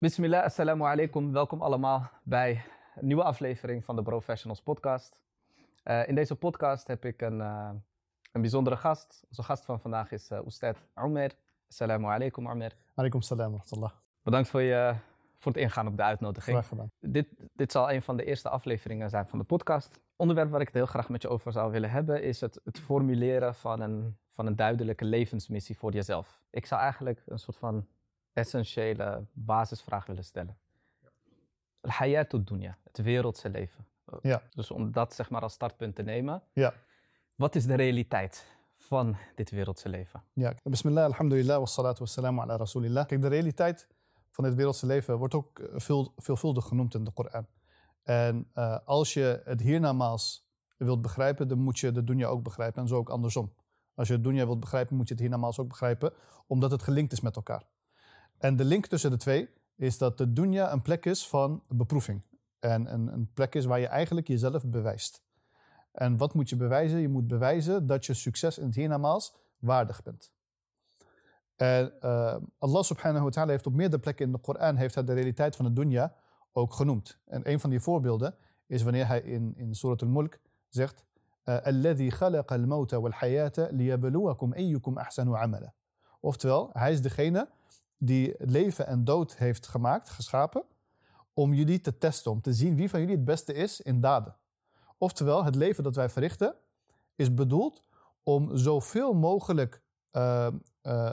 Bismillah, assalamu alaikum. Welkom allemaal bij een nieuwe aflevering van de Professionals Podcast. Uh, in deze podcast heb ik een, uh, een bijzondere gast. Onze gast van vandaag is uh, Oestad Omer. Assalamu alaikum, Omer. Alaikum salam, rahmatullah. Bedankt voor, je, voor het ingaan op de uitnodiging. Graag gedaan. Dit, dit zal een van de eerste afleveringen zijn van de podcast. Onderwerp waar ik het heel graag met je over zou willen hebben is het, het formuleren van een, van een duidelijke levensmissie voor jezelf. Ik zou eigenlijk een soort van essentiële basisvraag willen stellen. Al-hayat dunya, het wereldse leven. Ja. Dus om dat zeg maar als startpunt te nemen. Ja. Wat is de realiteit van dit wereldse leven? Ja, bismillah, alhamdulillah, wassalatu wassalamu ala rasulillah. Kijk, de realiteit van dit wereldse leven wordt ook veel, veelvuldig genoemd in de Koran. En uh, als je het hiernamaals wilt begrijpen, dan moet je de dunya ook begrijpen. En zo ook andersom. Als je het dunya wilt begrijpen, moet je het hiernamaals ook begrijpen, omdat het gelinkt is met elkaar. En de link tussen de twee is dat de dunya een plek is van beproeving. En een, een plek is waar je eigenlijk jezelf bewijst. En wat moet je bewijzen? Je moet bewijzen dat je succes in het hiernamaals waardig bent. En uh, Allah subhanahu wa ta'ala heeft op meerdere plekken in de Koran heeft hij de realiteit van de dunya ook genoemd. En een van die voorbeelden is wanneer hij in, in Surat al-Mulk zegt: eh, Alladhi. Oftewel, hij is degene die leven en dood heeft gemaakt, geschapen, om jullie te testen, om te zien wie van jullie het beste is in daden. Oftewel, het leven dat wij verrichten is bedoeld om zoveel mogelijk uh,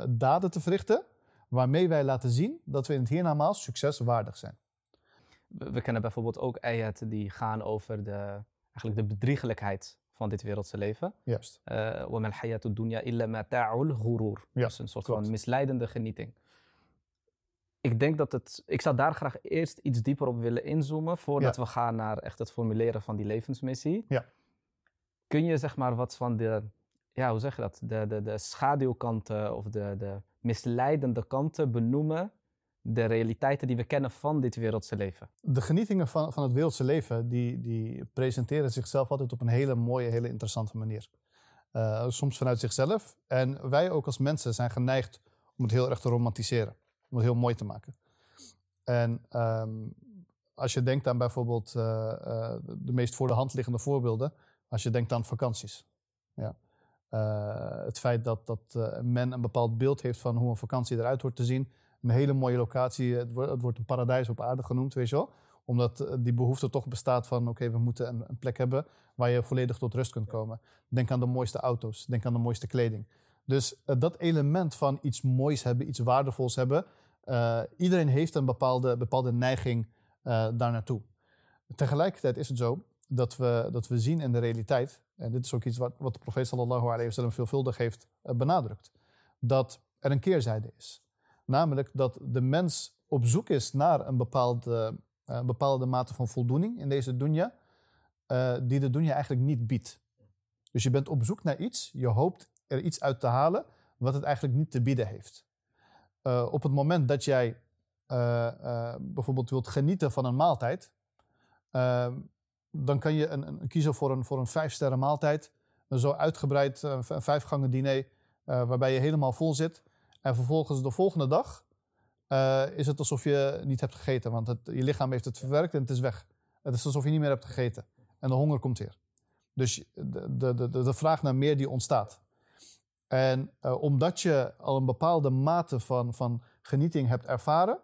daden te verrichten, waarmee wij laten zien dat we in het hiernamaals succeswaardig zijn. We kennen bijvoorbeeld ook ayat die gaan over de, eigenlijk de bedriegelijkheid van dit wereldse leven. Juist. Uh, dunya illa mata'ul ghurur. Dat is een soort van misleidende genieting. Ik denk dat het... Ik zou daar graag eerst iets dieper op willen inzoomen... voordat Ja. we gaan naar echt het formuleren van die levensmissie. Ja. Kun je zeg maar wat van de... Ja, hoe zeg je dat? De, de, de schaduwkanten of de, de misleidende kanten benoemen... de realiteiten die we kennen van dit wereldse leven. De genietingen van, van het wereldse leven, die, die presenteren zichzelf altijd op een hele mooie, hele interessante manier. Uh, soms vanuit zichzelf. En wij ook als mensen zijn geneigd om het heel erg te romantiseren. Om heel mooi te maken. En um, als je denkt aan bijvoorbeeld uh, uh, de meest voor de hand liggende voorbeelden. Als je denkt aan vakanties. Ja. Uh, het feit dat, dat men een bepaald beeld heeft van hoe een vakantie eruit hoort te zien. Een hele mooie locatie. Het wordt, het wordt een paradijs op aarde genoemd, weet je wel. Omdat die behoefte toch bestaat van, oké, we moeten een, een, plek hebben waar je volledig tot rust kunt komen. Denk aan de mooiste auto's. Denk aan de mooiste kleding. Dus dat element van iets moois hebben, iets waardevols hebben. Uh, iedereen heeft een bepaalde, bepaalde neiging uh, daar naartoe. Tegelijkertijd is het zo dat we, dat we zien in de realiteit, en dit is ook iets wat, wat de profeet sallallahu alayhi wa sallam veelvuldig heeft uh, benadrukt, dat er een keerzijde is. Namelijk dat de mens op zoek is naar een bepaalde, bepaalde mate van voldoening in deze dunya, die de dunya eigenlijk niet biedt. Dus je bent op zoek naar iets, je hoopt er iets uit te halen wat het eigenlijk niet te bieden heeft. Uh, op het moment dat jij uh, uh, bijvoorbeeld wilt genieten van een maaltijd, dan kan je een, een, kiezen voor een, voor een maaltijd. Een zo uitgebreid een vijf gangen diner, waarbij je helemaal vol zit. En vervolgens de volgende dag is het alsof je niet hebt gegeten, want het, je lichaam heeft het verwerkt en het is weg. Het is alsof je niet meer hebt gegeten. En de honger komt weer. Dus de, de, de, de vraag naar meer die ontstaat. En uh, omdat je al een bepaalde mate van, van genieting hebt ervaren,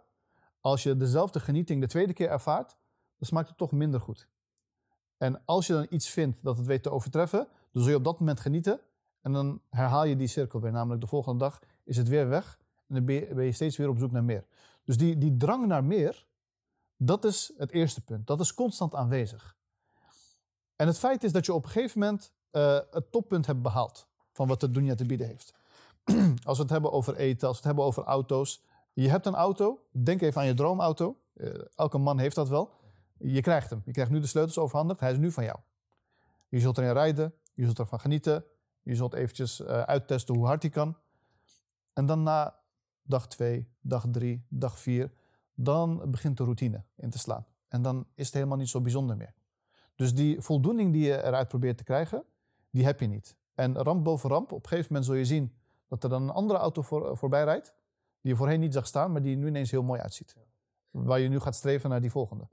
als je dezelfde genieting de tweede keer ervaart, dan smaakt het toch minder goed. En als je dan iets vindt dat het weet te overtreffen, dan zul je op dat moment genieten en dan herhaal je die cirkel weer. Namelijk de volgende dag is het weer weg en dan ben je, steeds weer op zoek naar meer. Dus die, die drang naar meer, dat is het eerste punt. Dat is constant aanwezig. En het feit is dat je op een gegeven moment uh, het toppunt hebt behaald van wat de dunya te bieden heeft. als we het hebben over eten, als we het hebben over auto's. Je hebt een auto, denk even aan je droomauto. Uh, elke man heeft dat wel. Je krijgt hem. Je krijgt nu de sleutels overhandigd. Hij is nu van jou. Je zult erin rijden. Je zult ervan genieten. Je zult eventjes uh, uittesten hoe hard hij kan. En dan na dag 2, dag 3, dag 4, dan begint de routine in te slaan. En dan is het helemaal niet zo bijzonder meer. Dus die voldoening die je eruit probeert te krijgen, die heb je niet. En ramp boven ramp, op een gegeven moment zul je zien dat er dan een andere auto voor, voorbij rijdt, die je voorheen niet zag staan, maar die nu ineens heel mooi uitziet. waar je nu gaat streven naar die volgende.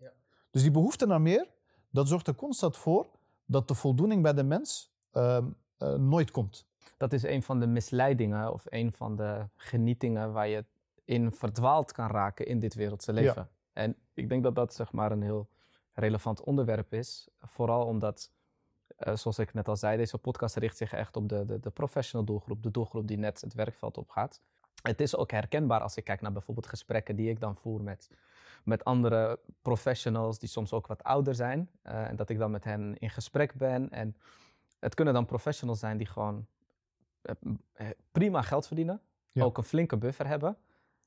Dus die behoefte naar meer, dat zorgt er constant voor dat de voldoening bij de mens ehm, eh, nooit komt. Dat is een van de misleidingen of een van de genietingen waar je in verdwaald kan raken in dit wereldse leven. En ik denk dat dat zeg maar een heel relevant onderwerp is. Vooral omdat, eh, zoals ik net al zei, deze podcast richt zich echt op de, de, de professional doelgroep, de doelgroep die net het werkveld opgaat. Het is ook herkenbaar als ik kijk naar bijvoorbeeld gesprekken die ik dan voer met, met andere professionals die soms ook wat ouder zijn. Eh, en dat ik dan met hen in gesprek ben. En het kunnen dan professionals zijn die gewoon eh, prima geld verdienen, ook een flinke buffer hebben.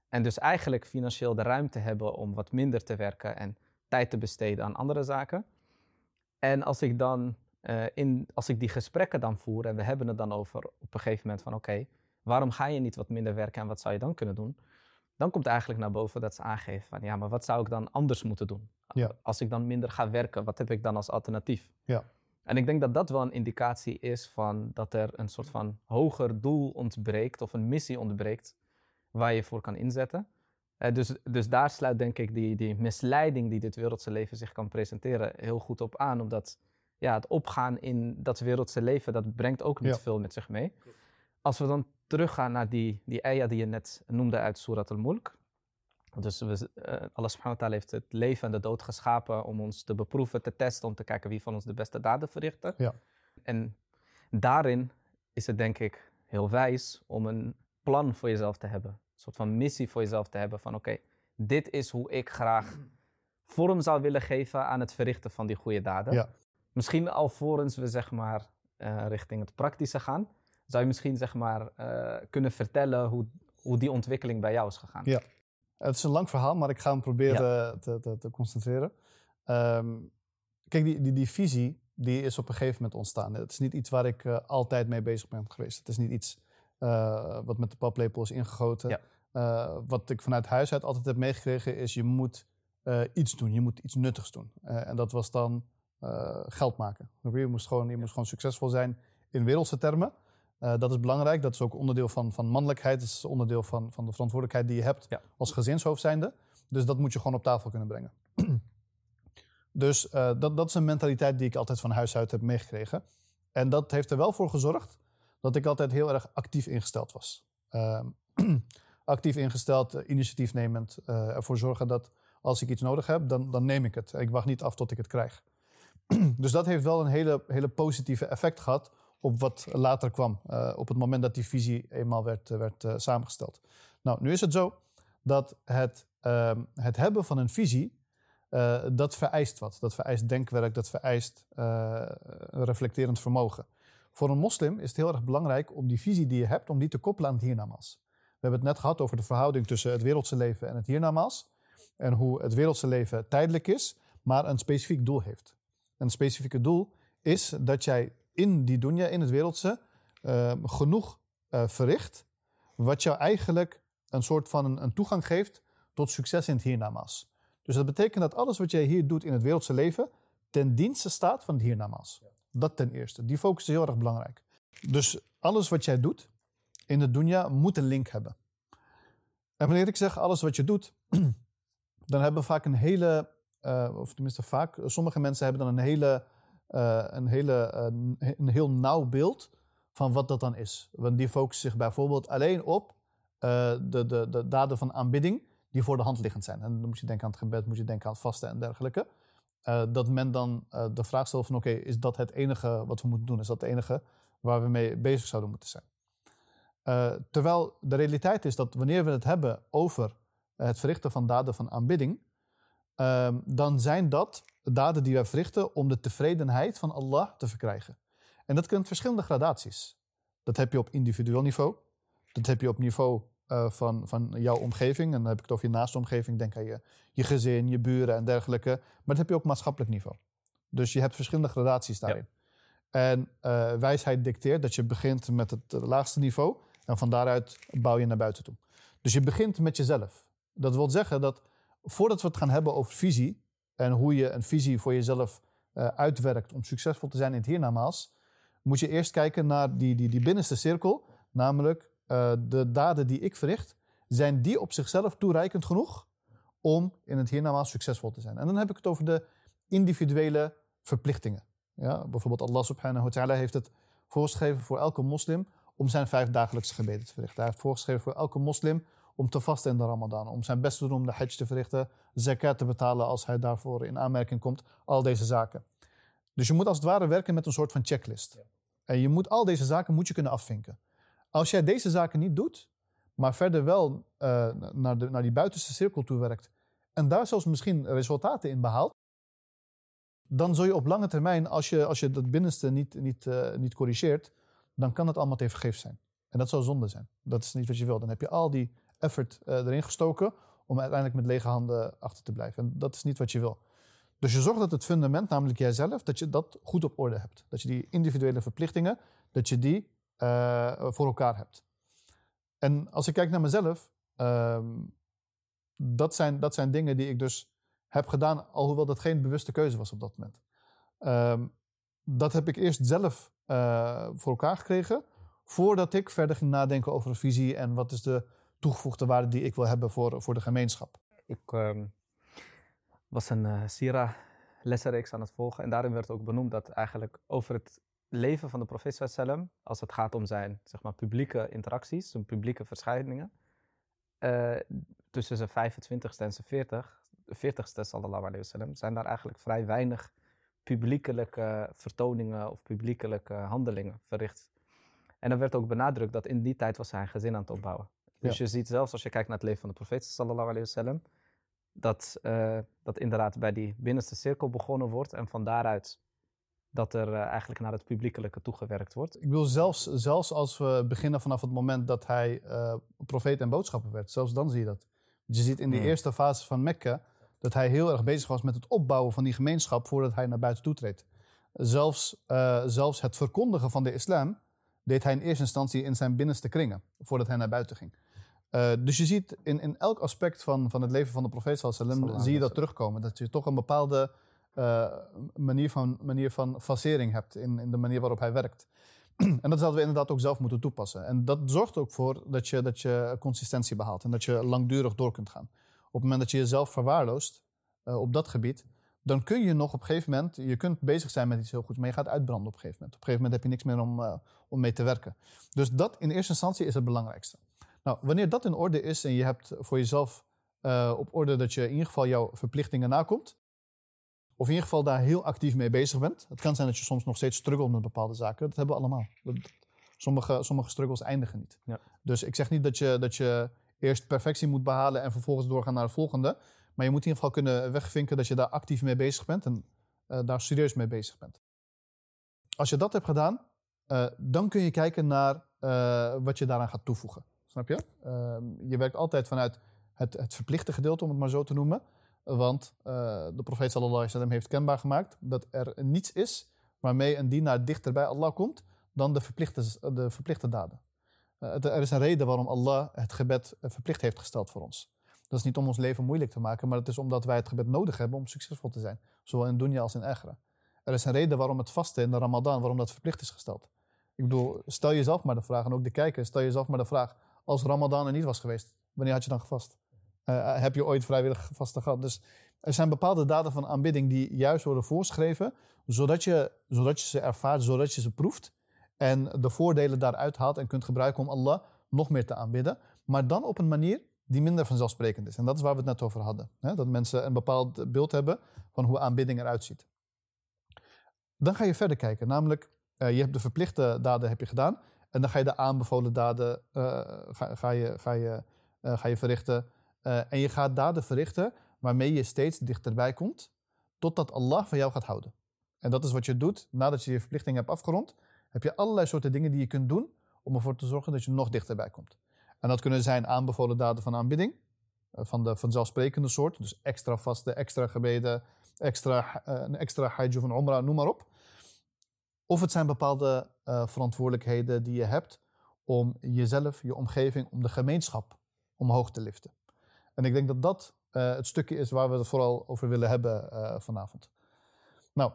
En dus eigenlijk financieel de ruimte hebben om wat minder te werken en tijd te besteden aan andere zaken. En als ik dan in, als ik die gesprekken dan voer en we hebben het dan over op een gegeven moment van oké, waarom ga je niet wat minder werken en wat zou je dan kunnen doen? Dan komt eigenlijk naar boven dat ze aangeven van ja, maar wat zou ik dan anders moeten doen? Ja. Als ik dan minder ga werken, wat heb ik dan als alternatief? Ja. En ik denk dat dat wel een indicatie is van dat er een soort van hoger doel ontbreekt of een missie ontbreekt waar je voor kan inzetten. Uh, dus, dus daar sluit denk ik die, die misleiding die dit wereldse leven zich kan presenteren heel goed op aan. Omdat ja, het opgaan in dat wereldse leven, dat brengt ook niet veel met zich mee. Als we dan teruggaan naar die, die ayah die je net noemde uit Surat al-Mulk. Dus we, uh, Allah subhanahu wa ta'ala heeft het leven en de dood geschapen om ons te beproeven, te testen, om te kijken wie van ons de beste daden verrichten. Ja. En daarin is het denk ik heel wijs om een plan voor jezelf te hebben. Een soort van missie voor jezelf te hebben van oké, dit is hoe ik graag vorm zou willen geven aan het verrichten van die goede daden. Ja. Misschien alvorens we zeg maar uh, richting het praktische gaan. Zou je misschien zeg maar, uh, kunnen vertellen hoe, hoe die ontwikkeling bij jou is gegaan? Ja, het is een lang verhaal, maar ik ga hem proberen te, te, te, concentreren. Um, kijk, die, die, die visie die is op een gegeven moment ontstaan. Het is niet iets waar ik uh, altijd mee bezig ben geweest. Het is niet iets wat met de paplepel is ingegoten. Ja. wat ik vanuit huis uit altijd heb meegekregen is je moet iets doen. Je moet iets nuttigs doen. en dat was dan geld maken. Je moest, gewoon, je moest gewoon succesvol zijn in wereldse termen. Uh, dat is belangrijk. Dat is ook onderdeel van, van mannelijkheid. Dat is onderdeel van, van de verantwoordelijkheid die je hebt als gezinshoofd zijnde. Dus dat moet je gewoon op tafel kunnen brengen. dus uh, dat, dat is een mentaliteit die ik altijd van huis uit heb meegekregen. En dat heeft er wel voor gezorgd dat ik altijd heel erg actief ingesteld was. Uh, actief ingesteld, initiatiefnemend. ervoor zorgen dat als ik iets nodig heb, dan, dan neem ik het. Ik wacht niet af tot ik het krijg. dus dat heeft wel een hele, hele positieve effect gehad op wat later kwam. Uh, op het moment dat die visie eenmaal werd, uh, werd uh, samengesteld. Nou, nu is het zo dat het, ehm, het hebben van een visie, dat vereist wat. Dat vereist denkwerk, dat vereist reflecterend vermogen. Voor een moslim is het heel erg belangrijk om die visie die je hebt, om die te koppelen aan het hiernamaals. We hebben het net gehad over de verhouding tussen het wereldse leven en het hiernamaals. En hoe het wereldse leven tijdelijk is, maar een specifiek doel heeft. En het specifieke doel is dat jij in die dunya, in het wereldse, uh, genoeg uh, verricht. Wat jou eigenlijk een soort van een, een, toegang geeft tot succes in het hiernamaals. Dus dat betekent dat alles wat jij hier doet in het wereldse leven ten dienste staat van het hiernamaals. Dat ten eerste. Die focus is heel erg belangrijk. Dus alles wat jij doet in de dunya moet een link hebben. En wanneer ik zeg alles wat je doet, dan hebben we vaak een hele, uh, of tenminste vaak, sommige mensen hebben dan een hele uh, een, hele, uh, een heel nauw beeld van wat dat dan is. Want die focussen zich bijvoorbeeld alleen op de, de, de daden van aanbidding die voor de hand liggend zijn. En dan moet je denken aan het gebed, moet je denken aan het vasten en dergelijke. dat men dan de vraag stelt van oké, is dat het enige wat we moeten doen? Is dat het enige waar we mee bezig zouden moeten zijn? terwijl de realiteit is dat wanneer we het hebben over het verrichten van daden van aanbidding, ehm, dan zijn dat daden die wij verrichten om de tevredenheid van Allah te verkrijgen. En dat kent verschillende gradaties. Dat heb je op individueel niveau. Dat heb je op niveau uh, van, van jouw omgeving. En dan heb ik het over je naaste omgeving. Denk aan je, je gezin, je buren en dergelijke. Maar dat heb je ook op maatschappelijk niveau. Dus je hebt verschillende gradaties daarin. Ja. En uh, wijsheid dicteert dat je begint met het laagste niveau. En van daaruit bouw je naar buiten toe. Dus je begint met jezelf. Dat wil zeggen dat voordat we het gaan hebben over visie, en hoe je een visie voor jezelf uh, uitwerkt om succesvol te zijn in het hiernamaals, moet je eerst kijken naar die, die, die binnenste cirkel, namelijk uh, de daden die ik verricht, zijn die op zichzelf toereikend genoeg om in het hiernamaals succesvol te zijn. En dan heb ik het over de individuele verplichtingen. Ja, bijvoorbeeld Allah subhanahu wa ta'ala heeft het voorgeschreven voor elke moslim om zijn vijf dagelijkse gebeden te verrichten. Hij heeft voorgeschreven voor elke moslim om te vasten in de Ramadan, om zijn best te doen om de hajj te verrichten, zakat te betalen als hij daarvoor in aanmerking komt, al deze zaken. Dus je moet als het ware werken met een soort van checklist. En je moet al deze zaken moet je kunnen afvinken. Als jij deze zaken niet doet, maar verder wel uh, naar, de, naar die buitenste cirkel toe werkt en daar zelfs misschien resultaten in behaalt, dan zul je op lange termijn, als je, als je dat binnenste niet, niet, uh, niet corrigeert, dan kan het allemaal te vergeefs zijn. En dat zou zonde zijn. Dat is niet wat je wil. Dan heb je al die effort uh, erin gestoken om uiteindelijk met lege handen achter te blijven. En dat is niet wat je wil. Dus je zorgt dat het fundament, namelijk jijzelf, dat je dat goed op orde hebt. Dat je die individuele verplichtingen, dat je die uh, voor elkaar hebt. En als ik kijk naar mezelf, uh, dat, zijn, dat zijn dingen die ik dus heb gedaan, alhoewel dat geen bewuste keuze was op dat moment. Uh, dat heb ik eerst zelf uh, voor elkaar gekregen, voordat ik verder ging nadenken over een visie en wat is de toegevoegde waarde die ik wil hebben voor, voor de gemeenschap. Ik ehm, was een uh, Sira lessenreeks aan het volgen en daarin werd ook benoemd dat eigenlijk over het leven van de profeet sallam, als het gaat om zijn zeg maar, publieke interacties, zijn publieke verschijningen, uh, tussen zijn 25ste en zijn 40, 40ste sallallahu alayhi wasallam, zijn daar eigenlijk vrij weinig publiekelijke vertoningen of publiekelijke handelingen verricht. En dan werd ook benadrukt dat in die tijd was hij een gezin aan het opbouwen. Dus je ziet zelfs als je kijkt naar het leven van de profeet sallallahu alayhi wasallam, dat, uh, dat inderdaad bij die binnenste cirkel begonnen wordt en van daaruit dat er uh, eigenlijk naar het publiekelijke toegewerkt wordt. Ik bedoel, zelfs, zelfs als we beginnen vanaf het moment dat hij uh, profeet en boodschapper werd, zelfs dan zie je dat. Je ziet in de hmm. eerste fase van Mekka dat hij heel erg bezig was met het opbouwen van die gemeenschap voordat hij naar buiten toetreedt. Zelfs, uh, zelfs het verkondigen van de islam deed hij in eerste instantie in zijn binnenste kringen, voordat hij naar buiten ging. Uh, dus je ziet in, in elk aspect van, van het leven van de profeet sallam, zie je dat terugkomen. Dat je toch een bepaalde uh, manier, van, manier van fasering hebt in, in de manier waarop hij werkt. en dat zouden we inderdaad ook zelf moeten toepassen. En dat zorgt ook voor dat je, dat je consistentie behaalt en dat je langdurig door kunt gaan. Op het moment dat je jezelf verwaarloost uh, op dat gebied, dan kun je nog op een gegeven moment, je kunt bezig zijn met iets heel goeds, maar je gaat uitbranden op een gegeven moment. Op een gegeven moment heb je niks meer om, om mee te werken. Dus dat in eerste instantie is het belangrijkste. Nou, wanneer dat in orde is en je hebt voor jezelf uh, op orde dat je in ieder geval jouw verplichtingen nakomt, of in ieder geval daar heel actief mee bezig bent. Het kan zijn dat je soms nog steeds struggelt met bepaalde zaken. Dat hebben we allemaal. Sommige, sommige struggles eindigen niet. Ja. Dus ik zeg niet dat je, dat je eerst perfectie moet behalen en vervolgens doorgaan naar het volgende. Maar je moet in ieder geval kunnen wegvinken dat je daar actief mee bezig bent en uh, daar serieus mee bezig bent. Als je dat hebt gedaan, uh, dan kun je kijken naar uh, wat je daaraan gaat toevoegen. Snap je? Ehm, je werkt altijd vanuit het, het verplichte gedeelte, om het maar zo te noemen. Want de profeet sallallahu alaihi wasallam heeft kenbaar gemaakt dat er niets is waarmee een dienaar dichter bij Allah komt dan de verplichte, de verplichte daden. er is een reden waarom Allah het gebed verplicht heeft gesteld voor ons. Dat is niet om ons leven moeilijk te maken, maar het is omdat wij het gebed nodig hebben om succesvol te zijn. Zowel in dunya als in agra. Er is een reden waarom het vasten in de ramadan, waarom dat verplicht is gesteld. Ik bedoel, stel jezelf maar de vraag, en ook de kijker, stel jezelf maar de vraag, als ramadan er niet was geweest, wanneer had je dan gevast? Uh, heb je ooit vrijwillig vasten gehad? Dus er zijn bepaalde daden van aanbidding die juist worden voorgeschreven, zodat je, zodat je ze ervaart, zodat je ze proeft en de voordelen daaruit haalt en kunt gebruiken om Allah nog meer te aanbidden. Maar dan op een manier die minder vanzelfsprekend is. En dat is waar we het net over hadden. Hè? Dat mensen een bepaald beeld hebben van hoe aanbidding eruit ziet. Dan ga je verder kijken, namelijk uh, je hebt de verplichte daden heb je gedaan en dan ga je de aanbevolen daden uh, ga, je, ga, je, uh, ga je verrichten. en je gaat daden verrichten waarmee je steeds dichterbij komt totdat Allah van jou gaat houden. En dat is wat je doet nadat je je verplichting hebt afgerond. Heb je allerlei soorten dingen die je kunt doen om ervoor te zorgen dat je nog dichterbij komt. En dat kunnen zijn aanbevolen daden van aanbidding, eh, van de vanzelfsprekende soort. Dus extra vasten, extra gebeden, extra, een extra hajj of een umrah, noem maar op. Of het zijn bepaalde uh, verantwoordelijkheden die je hebt om jezelf, je omgeving, om de gemeenschap omhoog te liften. En ik denk dat dat uh, het stukje is waar we het vooral over willen hebben vanavond. Nou,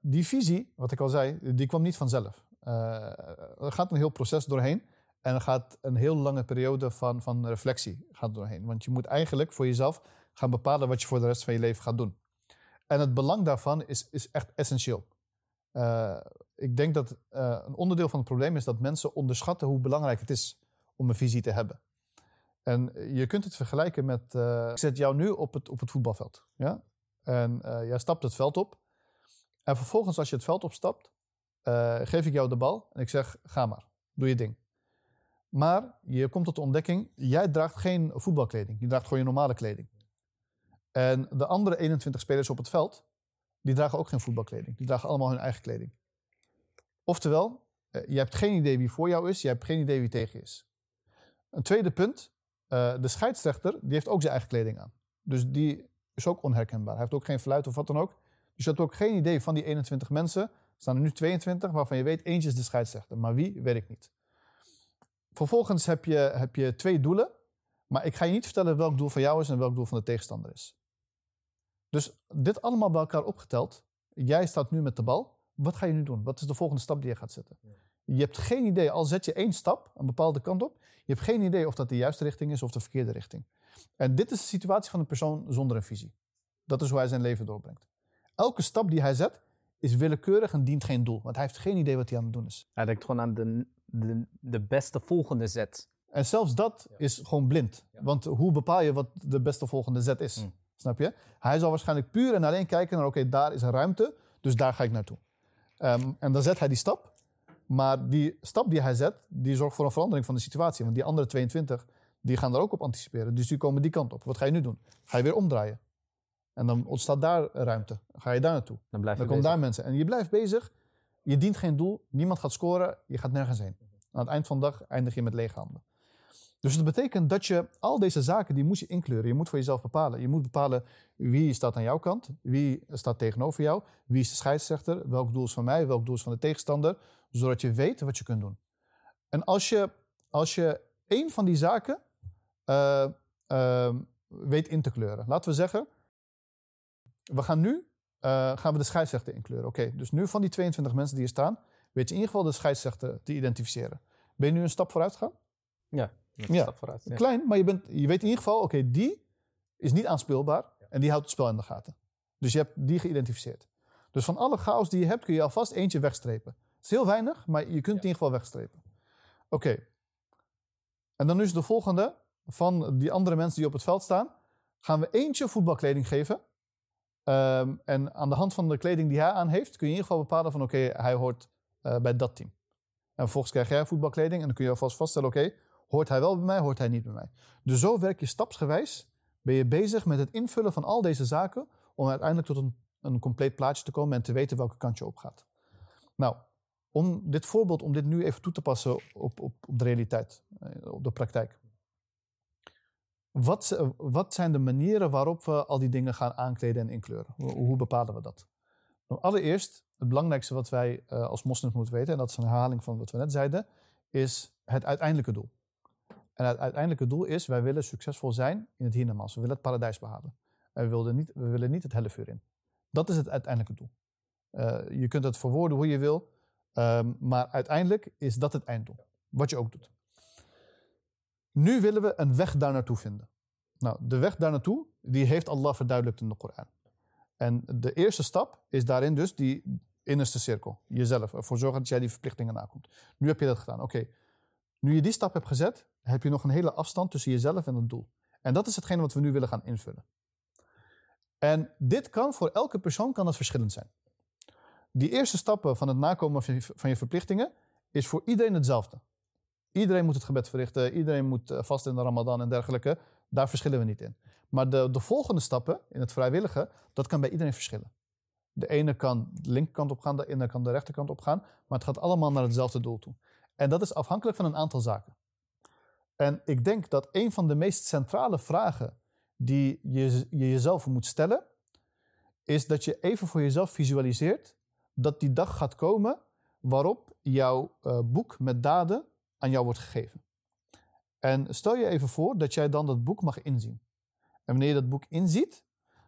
die visie, wat ik al zei, die kwam niet vanzelf. er gaat een heel proces doorheen. En er gaat een heel lange periode van, van reflectie gaat doorheen. Want je moet eigenlijk voor jezelf gaan bepalen wat je voor de rest van je leven gaat doen. En het belang daarvan is, is echt essentieel. Uh, ik denk dat uh, een onderdeel van het probleem is dat mensen onderschatten hoe belangrijk het is om een visie te hebben. En je kunt het vergelijken met, ik zet jou nu op het, op het voetbalveld. Ja? En jij stapt het veld op. En vervolgens als je het veld opstapt, geef ik jou de bal en ik zeg, ga maar, doe je ding. Maar je komt tot de ontdekking, jij draagt geen voetbalkleding. Je draagt gewoon je normale kleding. En de andere 21 spelers op het veld, die dragen ook geen voetbalkleding. Die dragen allemaal hun eigen kleding. Oftewel, eh, je hebt geen idee wie voor jou is, je hebt geen idee wie tegen is. Een tweede punt, eh, de scheidsrechter, die heeft ook zijn eigen kleding aan. Dus die is ook onherkenbaar. Hij heeft ook geen fluit of wat dan ook. Dus je hebt ook geen idee van die 21 mensen. Er staan er nu 22, waarvan je weet eentje is de scheidsrechter. Maar wie, weet ik niet. Vervolgens heb je, heb je twee doelen. Maar ik ga je niet vertellen welk doel van jou is en welk doel van de tegenstander is. Dus dit allemaal bij elkaar opgeteld. Jij staat nu met de bal. Wat ga je nu doen? Wat is de volgende stap die je gaat zetten? Je hebt geen idee, al zet je één stap een bepaalde kant op, je hebt geen idee of dat de juiste richting is of de verkeerde richting. En dit is de situatie van een persoon zonder een visie. Dat is hoe hij zijn leven doorbrengt. Elke stap die hij zet is willekeurig en dient geen doel, want hij heeft geen idee wat hij aan het doen is. Hij denkt gewoon aan de, de, de beste volgende zet. En zelfs dat is gewoon blind. Want hoe bepaal je wat de beste volgende zet is? Hmm. Snap je? Hij zal waarschijnlijk puur en alleen kijken naar, oké, daar is een ruimte, dus daar ga ik naartoe. Ehm, en dan zet hij die stap. Maar die stap die hij zet, die zorgt voor een verandering van de situatie. Want die andere 22, die gaan daar ook op anticiperen. Dus die komen die kant op. Wat ga je nu doen? Ga je weer omdraaien. En dan ontstaat daar ruimte. ga je daar naartoe. Dan, blijf dan komen daar mensen. En je blijft bezig. Je dient geen doel. Niemand gaat scoren. Je gaat nergens heen. Aan het eind van de dag eindig je met lege handen. Dus dat betekent dat je al deze zaken, die moet je inkleuren. Je moet voor jezelf bepalen. Je moet bepalen wie staat aan jouw kant, wie staat tegenover jou, wie is de scheidsrechter, welk doel is van mij, welk doel is van de tegenstander, zodat je weet wat je kunt doen. En als je, als je één van die zaken uh, uh, weet in te kleuren, laten we zeggen, we gaan nu uh, gaan we de scheidsrechter inkleuren. Oké, dus nu van die 22 mensen die hier staan, weet je in ieder geval de scheidsrechter te identificeren. Ben je nu een stap vooruit gegaan? Ja ja. stap vooruit. Klein, maar je, bent, je weet in ieder geval, oké, die is niet aanspeelbaar en die houdt het spel in de gaten. Dus je hebt die geïdentificeerd. Dus van alle chaos die je hebt, kun je alvast eentje wegstrepen. Het is heel weinig, maar je kunt in ieder geval wegstrepen. Oké. En dan is de volgende van die andere mensen die op het veld staan. Gaan we eentje voetbalkleding geven. Um, en aan de hand van de kleding die hij aan heeft, kun je in ieder geval bepalen van oké, hij hoort uh, bij dat team. En vervolgens krijg jij voetbalkleding en dan kun je alvast vaststellen, oké, Hoort hij wel bij mij, hoort hij niet bij mij. Dus zo werk je stapsgewijs, ben je bezig met het invullen van al deze zaken om uiteindelijk tot een, een compleet plaatje te komen en te weten welke kant je op gaat. Nou, om dit voorbeeld, om dit nu even toe te passen op, op, op de realiteit, eh, op de praktijk. Wat, wat, zijn de manieren waarop we al die dingen gaan aankleden en inkleuren? Hoe, bepalen we dat? Nou, allereerst, het belangrijkste wat wij uh, als moslims moeten weten, en dat is een herhaling van wat we net zeiden, is het uiteindelijke doel. En het uiteindelijke doel is, wij willen succesvol zijn in het hiernamaals. We willen het paradijs behalen. En we, willen niet, we willen niet het hellevuur in. Dat is het uiteindelijke doel. Uh, je kunt het verwoorden hoe je wil, um, maar uiteindelijk is dat het einddoel. Wat je ook doet. Nu willen we een weg daar naartoe vinden. Nou, de weg daar naartoe, die heeft Allah verduidelijkt in de Koran. En de eerste stap is daarin dus die innerste cirkel. Jezelf, ervoor zorgen dat jij die verplichtingen nakomt. Nu heb je dat gedaan. Oké, nu je die stap hebt gezet, heb je nog een hele afstand tussen jezelf en het doel. En dat is hetgene wat we nu willen gaan invullen. En dit kan voor elke persoon kan dat verschillend zijn. Die eerste stappen van het nakomen van je verplichtingen is voor iedereen hetzelfde. Iedereen moet het gebed verrichten, iedereen moet eh, vast in de ramadan en dergelijke. Daar verschillen we niet in. Maar de, de volgende stappen in het vrijwillige, dat kan bij iedereen verschillen. De ene kan de linkerkant op gaan, de ene kan de rechterkant op gaan, maar het gaat allemaal naar hetzelfde doel toe. En dat is afhankelijk van een aantal zaken. En ik denk dat een van de meest centrale vragen die je, je jezelf moet stellen, is dat je even voor jezelf visualiseert dat die dag gaat komen waarop jouw uh, boek met daden aan jou wordt gegeven. En stel je even voor dat jij dan dat boek mag inzien. En wanneer je dat boek inziet,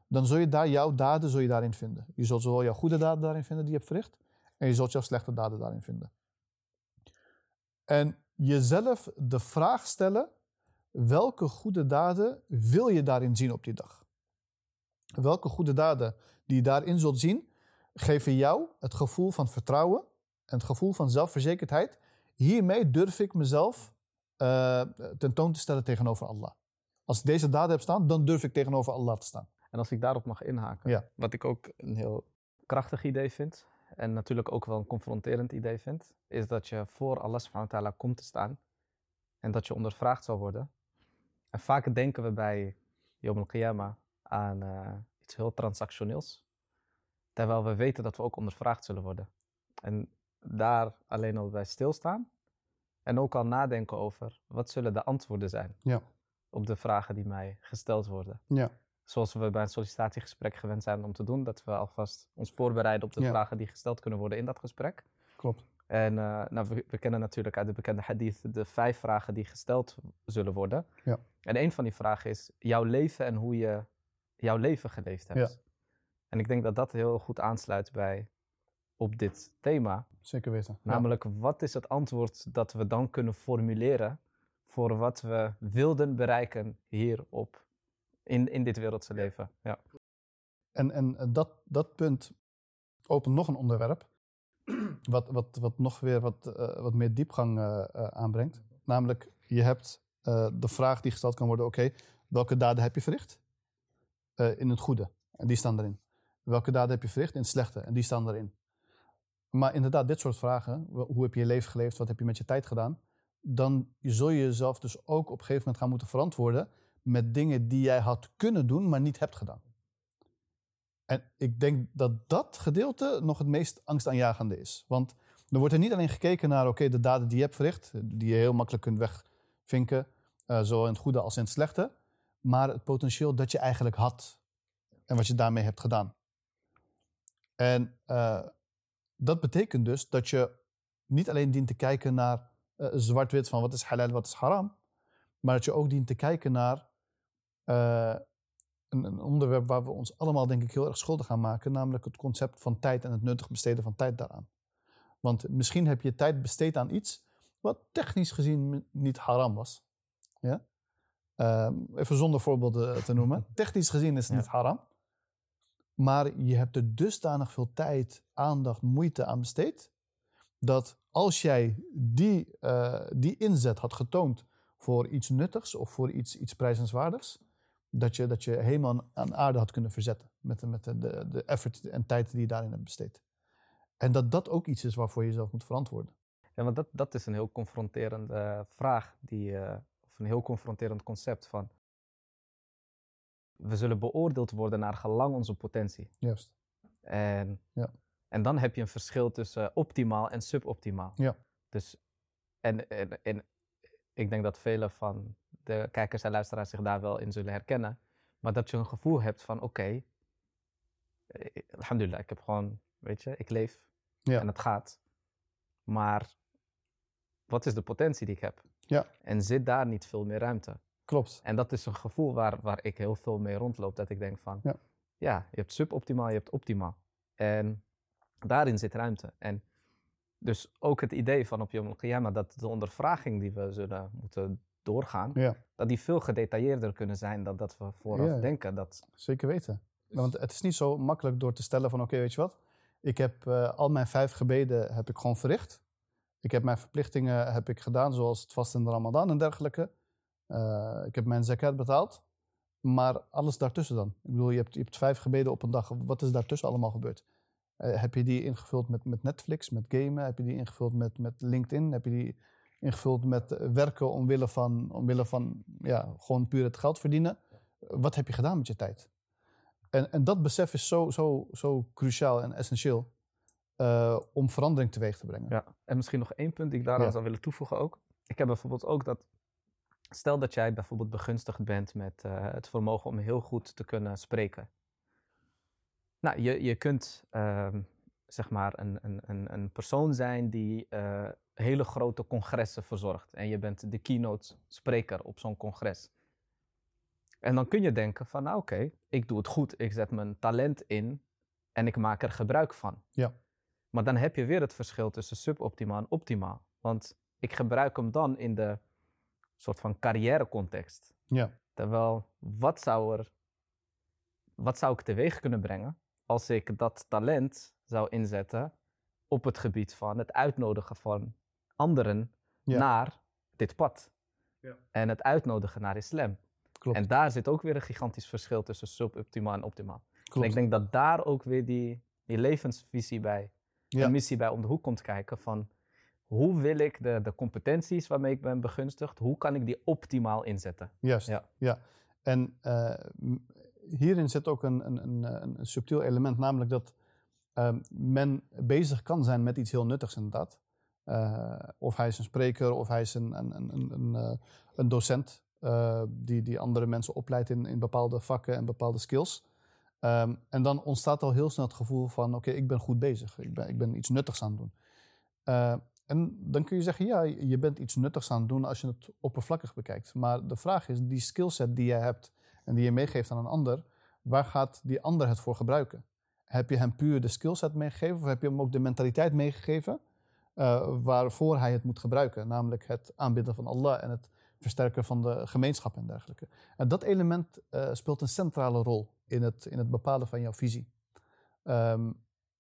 dan zul je daar jouw daden zul je daarin vinden. Je zult zowel jouw goede daden daarin vinden die je hebt verricht, en je zult jouw slechte daden daarin vinden. En jezelf de vraag stellen: welke goede daden wil je daarin zien op die dag? Welke goede daden die je daarin zult zien, geven jou het gevoel van vertrouwen en het gevoel van zelfverzekerdheid. Hiermee durf ik mezelf uh, tentoon te stellen tegenover Allah. Als ik deze daden heb staan, dan durf ik tegenover Allah te staan. En als ik daarop mag inhaken, Ja. wat ik ook een heel krachtig idee vind, en natuurlijk ook wel een confronterend idee vind, is dat je voor Allah subhanahu wa ta'ala komt te staan en dat je ondervraagd zal worden. En vaak denken we bij Yom al-Qiyamah aan eh, iets heel transactioneels, terwijl we weten dat we ook ondervraagd zullen worden. En daar alleen al bij stilstaan en ook al nadenken over wat zullen de antwoorden zijn Ja. op de vragen die mij gesteld worden Ja. Zoals we bij een sollicitatiegesprek gewend zijn om te doen, dat we alvast ons voorbereiden op de Ja. vragen die gesteld kunnen worden in dat gesprek. Klopt. En eh, nou, we, we kennen natuurlijk uit de bekende hadith de vijf vragen die gesteld zullen worden. Ja. En een van die vragen is jouw leven en hoe je jouw leven geleefd hebt. Ja. En ik denk dat dat heel goed aansluit bij op dit thema. Zeker weten. Ja. Namelijk, wat is het antwoord dat we dan kunnen formuleren voor wat we wilden bereiken hier op, in, in dit wereldse leven? Ja. En, en dat, dat punt opent nog een onderwerp. Wat, wat, wat nog weer wat, eh, wat meer diepgang eh, eh, aanbrengt. Namelijk, je hebt eh, de vraag die gesteld kan worden: oké, welke daden heb je verricht? Eh, in het goede. En die staan erin. Welke daden heb je verricht in het slechte? En die staan erin. Maar inderdaad, dit soort vragen: hoe heb je je leven geleefd? Wat heb je met je tijd gedaan? Dan zul je jezelf dus ook op een gegeven moment gaan moeten verantwoorden met dingen die jij had kunnen doen, maar niet hebt gedaan. En ik denk dat dat gedeelte nog het meest angstaanjagende is. Want er wordt er niet alleen gekeken naar oké, de daden die je hebt verricht, die je heel makkelijk kunt wegvinken, eh, zowel in het goede als in het slechte, maar het potentieel dat je eigenlijk had en wat je daarmee hebt gedaan. En eh, dat betekent dus dat je niet alleen dient te kijken naar eh, zwart-wit van wat is halal, wat is haram, maar dat je ook dient te kijken naar eh, een, een onderwerp waar we ons allemaal denk ik heel erg schuldig aan maken, namelijk het concept van tijd en het nuttig besteden van tijd daaraan. Want misschien heb je tijd besteed aan iets wat technisch gezien niet haram was. Ja? Ehm, even zonder voorbeelden te noemen. Technisch gezien is het Ja. niet haram. Maar je hebt er dusdanig veel tijd, aandacht, moeite aan besteed. Dat als jij die, eh, die inzet had getoond voor iets nuttigs of voor iets, iets prijzenswaardigs, dat je, dat je helemaal aan aarde had kunnen verzetten. Met, de- met de, de, de effort en tijd die je daarin hebt besteed. En dat dat ook iets is waarvoor je jezelf moet verantwoorden. Ja, want dat, dat is een heel confronterende eh, vraag, die, eh, of een heel confronterend concept van. We zullen beoordeeld worden naar gelang onze potentie. Juist. En, Ja. en dan heb je een verschil tussen optimaal en suboptimaal. Ja. Dus, en, en, en ik denk dat vele van de kijkers en luisteraars zich daar wel in zullen herkennen. Maar dat je een gevoel hebt van, oké, eh, alhamdulillah, ik heb gewoon, weet je, ik leef Ja. en het gaat. Maar wat is de potentie die ik heb? Ja. En zit daar niet veel meer ruimte? Klopt. En dat is een gevoel waar, waar ik heel veel mee rondloop. Dat ik denk van, Ja. ja, je hebt suboptimaal, je hebt optimaal. En daarin zit ruimte. En dus ook het idee van op Yom Qiyamah dat de ondervraging die we zullen moeten doorgaan, Ja, dat die veel gedetailleerder kunnen zijn dan dat we vooraf Ja, denken. Dat, zeker weten. Want het is niet zo makkelijk door te stellen van oké, weet je wat? Ik heb eh, al mijn vijf gebeden heb ik gewoon verricht. Ik heb mijn verplichtingen heb ik gedaan, zoals het vast in de ramadan en dergelijke. Eh, ik heb mijn zakat betaald. Maar alles daartussen dan? Ik bedoel, je hebt, je hebt vijf gebeden op een dag. Wat is daartussen allemaal gebeurd? Eh, heb je die ingevuld met, met Netflix, met gamen? Heb je die ingevuld met, met LinkedIn? Heb je die ingevuld met eh, werken omwille van, omwille van ja, gewoon puur het geld verdienen? Wat heb je gedaan met je tijd? En, en dat besef is zo, zo, zo cruciaal en essentieel eh, om verandering teweeg te brengen. ja. En misschien nog één punt die ik daaraan Ja. zou willen toevoegen ook. Ik heb bijvoorbeeld ook dat, stel dat jij bijvoorbeeld begunstigd bent met eh, het vermogen om heel goed te kunnen spreken. Nou, je, je kunt ehm, zeg maar een, een, een, een persoon zijn die hele grote congressen verzorgt. En je bent de keynote spreker op zo'n congres. En dan kun je denken van, nou oké, ik doe het goed. Ik zet mijn talent in en ik maak er gebruik van. Ja. Maar dan heb je weer het verschil tussen suboptimaal en optimaal. Want ik gebruik hem dan in de soort van carrière context. Ja. Terwijl, wat zou, er, wat zou ik teweeg kunnen brengen als ik dat talent zou inzetten op het gebied van het uitnodigen van anderen Ja. naar dit pad? Ja. En het uitnodigen naar islam. Klopt. En daar zit ook weer een gigantisch verschil tussen suboptimaal en optimaal. Klopt. En ik denk dat daar ook weer die, die levensvisie bij, Ja. een missie bij om de hoek komt kijken van hoe wil ik de, de competenties waarmee ik ben begunstigd, hoe kan ik die optimaal inzetten? Juist, Ja. ja. En eh, hierin zit ook een, een, een, een, een subtiel element, namelijk dat ehm, men bezig kan zijn met iets heel nuttigs inderdaad. Eh, of hij is een spreker, of hij is een, een, een, een, een, eh, docent eh, die, die andere mensen opleidt in, in bepaalde vakken en bepaalde skills. Ehm, en dan ontstaat al heel snel het gevoel van, oké, ik ben goed bezig. Ik ben, ik ben iets nuttigs aan het doen. En dan kun je zeggen, ja, je bent iets nuttigs aan het doen als je het oppervlakkig bekijkt. Maar de vraag is, die skillset die je hebt en die je meegeeft aan een ander, waar gaat die ander het voor gebruiken? Heb je hem puur de skillset meegegeven of heb je hem ook de mentaliteit meegegeven eh, waarvoor hij het moet gebruiken? Namelijk het aanbidden van Allah en het versterken van de gemeenschap en dergelijke. En dat element eh, speelt een centrale rol in het, in het bepalen van jouw visie. Ehm,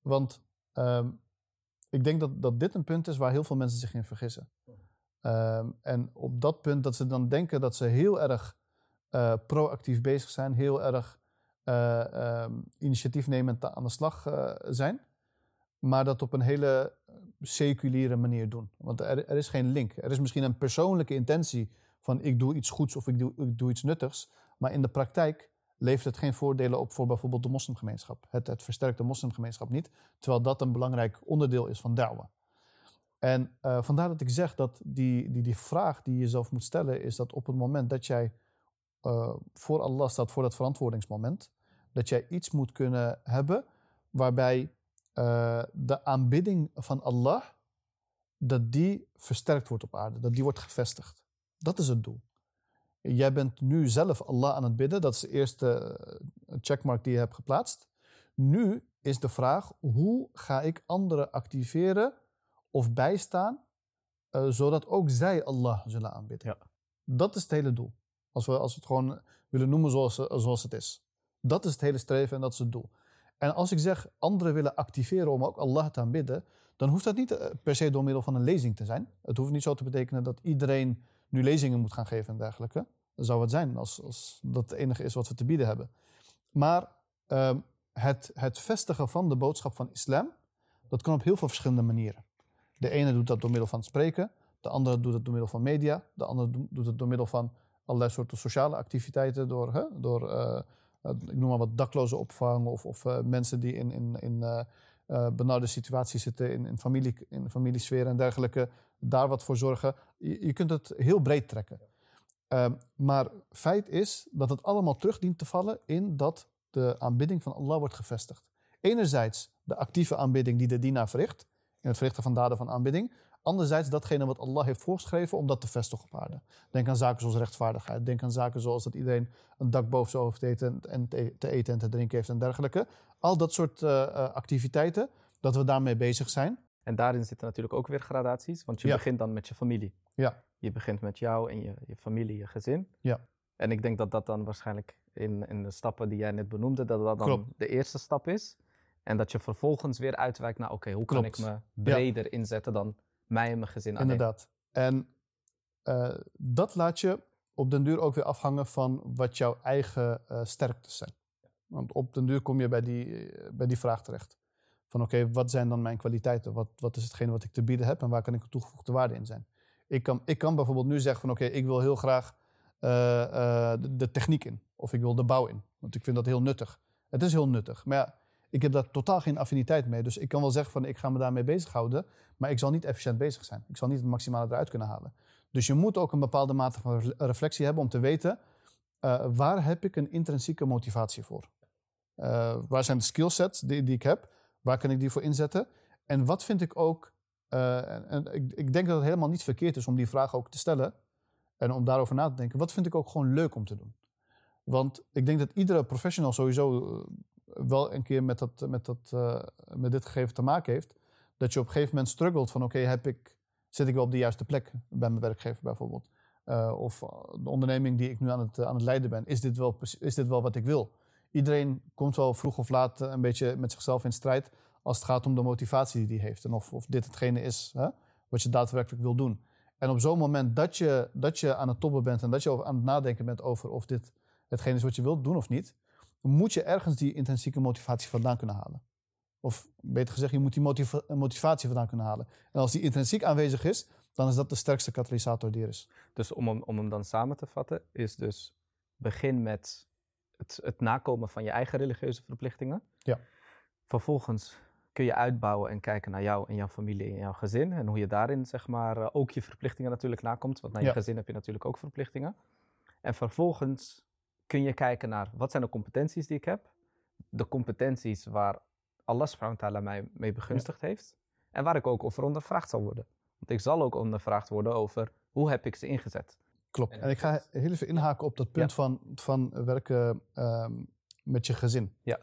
want ehm, ik denk dat, dat dit een punt is waar heel veel mensen zich in vergissen. Ehm, en op dat punt dat ze dan denken dat ze heel erg eh, proactief bezig zijn, heel erg eh, ehm, initiatiefnemend aan de slag zijn, maar dat op een hele seculiere manier doen. Want er, is geen link. Er is misschien een persoonlijke intentie van ik doe iets goeds of ik doe, ik doe iets nuttigs, maar in de praktijk levert het geen voordelen op voor bijvoorbeeld de moslimgemeenschap. Het, het versterkt de moslimgemeenschap niet, terwijl dat een belangrijk onderdeel is van da'wa. En eh, vandaar dat ik zeg dat die, die, die vraag die je jezelf moet stellen is dat op het moment dat jij eh, voor Allah staat, voor dat verantwoordingsmoment, dat jij iets moet kunnen hebben waarbij eh, de aanbidding van Allah, dat die versterkt wordt op aarde, dat die wordt gevestigd. Dat is het doel. Jij bent nu zelf Allah aan het bidden, dat is de eerste eh, checkmark die je hebt geplaatst. Nu is de vraag, hoe ga ik anderen activeren of bijstaan, eh, zodat ook zij Allah zullen aanbidden. Ja. Dat is het hele doel. Als we, als we het gewoon willen noemen zoals, zoals het is. Dat is het hele streven en dat is het doel. En als ik zeg anderen willen activeren om ook Allah te aanbidden, dan hoeft dat niet eh, per se door middel van een lezing te zijn. Het hoeft niet zo te betekenen dat iedereen nu lezingen moet gaan geven en dergelijke. Dat zou het zijn als, als dat het enige is wat we te bieden hebben. Maar ehm, het, het vestigen van de boodschap van islam, dat kan op heel veel verschillende manieren. De ene doet dat door middel van spreken, de andere doet het door middel van media, de andere do- doet het door middel van allerlei soorten sociale activiteiten, door, door eh, ik noem maar wat dakloze opvang of, of eh, mensen die in, in, in eh, eh, benarde situaties zitten in, in, familie, in familiesfeer en dergelijke, daar wat voor zorgen. Je, kunt het heel breed trekken. Ehm, maar feit is dat het allemaal terug dient te vallen in dat de aanbidding van Allah wordt gevestigd. Enerzijds de actieve aanbidding die de dienaar verricht, in het verrichten van daden van aanbidding. Anderzijds datgene wat Allah heeft voorgeschreven om dat te vestigen op aarde. Denk aan zaken zoals rechtvaardigheid. Denk aan zaken zoals dat iedereen een dak boven zijn hoofd heeft en, en te te eten en te drinken heeft en dergelijke. Al dat soort eh, eh, activiteiten, dat we daarmee bezig zijn. En daarin zitten natuurlijk ook weer gradaties, want je Ja. begint dan met je familie. Ja. Je begint met jou en je, je familie, je gezin. Ja. En ik denk dat dat dan waarschijnlijk in, in de stappen die jij net benoemde, dat dat dan Klopt. de eerste stap is. En dat je vervolgens weer uitwijkt naar, oké, hoe kan ik me breder inzetten dan mij en mijn gezin alleen? Inderdaad. En eh, dat laat je op den duur ook weer afhangen van wat jouw eigen eh, sterktes zijn. Want op den duur kom je bij die, eh, bij die vraag terecht. Van oké, wat zijn dan mijn kwaliteiten? Wat, wat is hetgeen wat ik te bieden heb en waar kan ik een toegevoegde waarde in zijn? Ik kan, ik kan bijvoorbeeld nu zeggen van oké, ik wil heel graag de, de techniek in. Of ik wil de bouw in. Want ik vind dat heel nuttig. Het is heel nuttig. Maar ja, ik heb daar totaal geen affiniteit mee. Dus ik kan wel zeggen van ik ga me daarmee bezighouden. Maar ik zal niet efficiënt bezig zijn. Ik zal niet het maximale eruit kunnen halen. Dus je moet ook een bepaalde mate van re- reflectie hebben om te weten... eh, waar heb ik een intrinsieke motivatie voor? Eh, waar zijn de skillsets die, die ik heb? Waar kan ik die voor inzetten? En wat vind ik ook... eh, en, en ik, ik denk dat het helemaal niet verkeerd is om die vraag ook te stellen. En om daarover na te denken. Wat vind ik ook gewoon leuk om te doen? Want ik denk dat iedere professional sowieso wel een keer met, dat, met, dat, eh, met dit gegeven te maken heeft. Dat je op een gegeven moment struggelt van oké, heb ik Zit ik wel op de juiste plek bij mijn werkgever bijvoorbeeld? Uh, of de onderneming die ik nu aan het, aan het leiden ben, is dit, wel, is dit wel wat ik wil? Iedereen komt wel vroeg of laat een beetje met zichzelf in strijd als het gaat om de motivatie die hij heeft. En of, of dit hetgene is hè, wat je daadwerkelijk wil doen. En op zo'n moment dat je, dat je aan het toppen bent en dat je aan het nadenken bent over of dit hetgene is wat je wilt doen of niet, moet je ergens die intrinsieke motivatie vandaan kunnen halen. Of beter gezegd, je moet die motivatie vandaan kunnen halen. En als die intrinsiek aanwezig is, dan is dat de sterkste katalysator die er is. Dus om hem, om hem dan samen te vatten, is dus begin met het, het nakomen van je eigen religieuze verplichtingen. Ja. Vervolgens kun je uitbouwen en kijken naar jou en jouw familie en jouw gezin. En hoe je daarin zeg maar eh, ook je verplichtingen natuurlijk nakomt. Want naar je gezin heb je natuurlijk ook verplichtingen. En vervolgens kun je kijken naar wat zijn de competenties die ik heb. De competenties waar Allah subhanahu mij mee begunstigd heeft. En waar ik ook over ondervraagd zal worden. Want ik zal ook ondervraagd worden over hoe heb ik ze ingezet. Klopt. En, ik ga heel even inhaken op dat punt van, van werken ehm, met je gezin. Ja.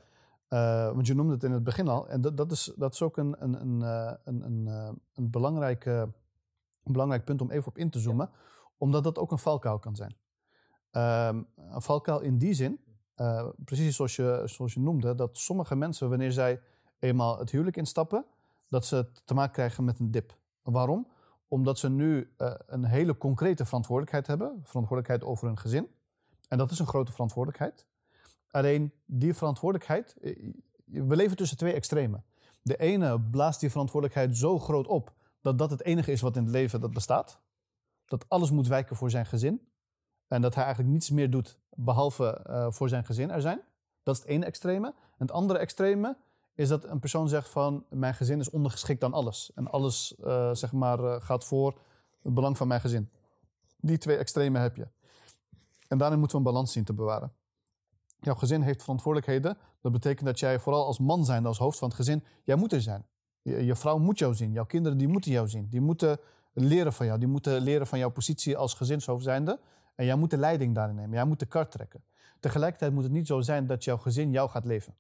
Uh, want je noemde het in het begin al. En dat, dat, is, dat is ook een, een, een, eh, een, een, eh, een, belangrijk, een belangrijk punt om even op in te zoomen. Omdat dat ook een valkuil kan zijn. Um, een valkuil in die zin, precies zoals je, zoals je noemde, dat sommige mensen, wanneer zij eenmaal het huwelijk instappen, dat ze te maken krijgen met een dip. Waarom? Omdat ze nu een hele concrete verantwoordelijkheid hebben. Verantwoordelijkheid over hun gezin. En dat is een grote verantwoordelijkheid. Alleen die verantwoordelijkheid, eh, we leven tussen twee extremen. De ene blaast die verantwoordelijkheid zo groot op dat dat het enige is wat in het leven dat bestaat. Dat alles moet wijken voor zijn gezin. En dat hij eigenlijk niets meer doet behalve uh, voor zijn gezin er zijn. Dat is het ene extreme. Het andere extreme is dat een persoon zegt van mijn gezin is ondergeschikt aan alles. En alles uh, zeg maar, gaat voor het belang van mijn gezin. Die twee extremen heb je. En daarin moeten we een balans zien te bewaren. Jouw gezin heeft verantwoordelijkheden. Dat betekent dat jij vooral als man zijn, als hoofd van het gezin, jij moet er zijn. Je, je, vrouw moet jou zien. Jouw kinderen die moeten jou zien. Die moeten leren van jou. Die moeten leren van jouw positie als gezinshoofd zijnde. En jij moet de leiding daarin nemen. Jij moet de kar trekken. Tegelijkertijd moet het niet zo zijn dat jouw gezin jou gaat leven.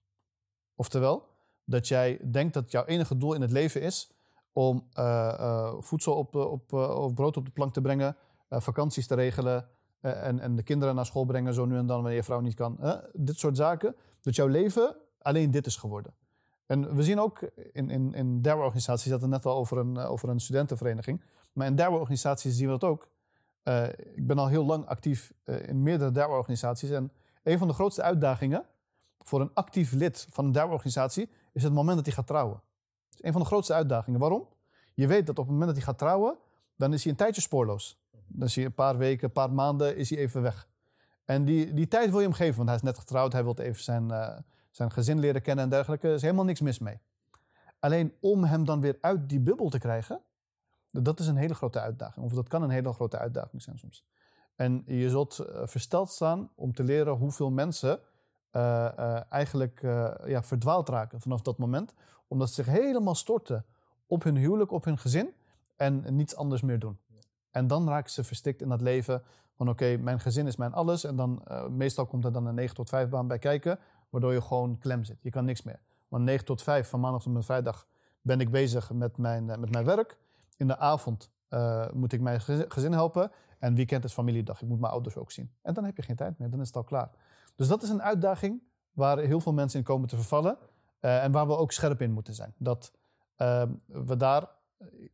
Oftewel, dat jij denkt dat jouw enige doel in het leven is om uh, uh, voedsel op, op, uh, of brood op de plank te brengen, vakanties te regelen, eh, en, en de kinderen naar school brengen, zo nu en dan wanneer je vrouw niet kan. dit soort zaken. Dat jouw leven alleen dit is geworden. En we zien ook in, in, in organisaties, dat het net al over een, over een studentenvereniging. Maar in derde organisaties zien we dat ook. Uh, ik ben al heel lang actief uh, in meerdere derde organisaties. En een van de grootste uitdagingen voor een actief lid van een derde organisatie is het moment dat hij gaat trouwen. Dat is een van de grootste uitdagingen. Waarom? Je weet dat op het moment dat hij gaat trouwen, dan is hij een tijdje spoorloos. Dan zie je een paar weken, een paar maanden is hij even weg. En die, die tijd wil je hem geven, want hij is net getrouwd. Hij wil even zijn, uh, zijn gezin leren kennen en dergelijke. Er is helemaal niks mis mee. Alleen om hem dan weer uit die bubbel te krijgen, dat is een hele grote uitdaging. Of dat kan een hele grote uitdaging zijn soms. En je zult uh, versteld staan om te leren hoeveel mensen uh, eigenlijk ja, verdwaald raken vanaf dat moment. Omdat ze zich helemaal storten op hun huwelijk, op hun gezin en niets anders meer doen. En dan raken ze verstikt in dat leven van oké, mijn gezin is mijn alles. En dan uh, meestal komt er dan een 9 tot 5 baan bij kijken, waardoor je gewoon klem zit. Je kan niks meer. Want 9 tot 5 van maandag tot vrijdag ben ik bezig met mijn, uh, met mijn werk. In de avond uh, moet ik mijn gezin helpen. En weekend is familiedag. Ik moet mijn ouders ook zien. En dan heb je geen tijd meer. Dan is het al klaar. Dus dat is een uitdaging waar heel veel mensen in komen te vervallen. en waar we ook scherp in moeten zijn. Dat we daar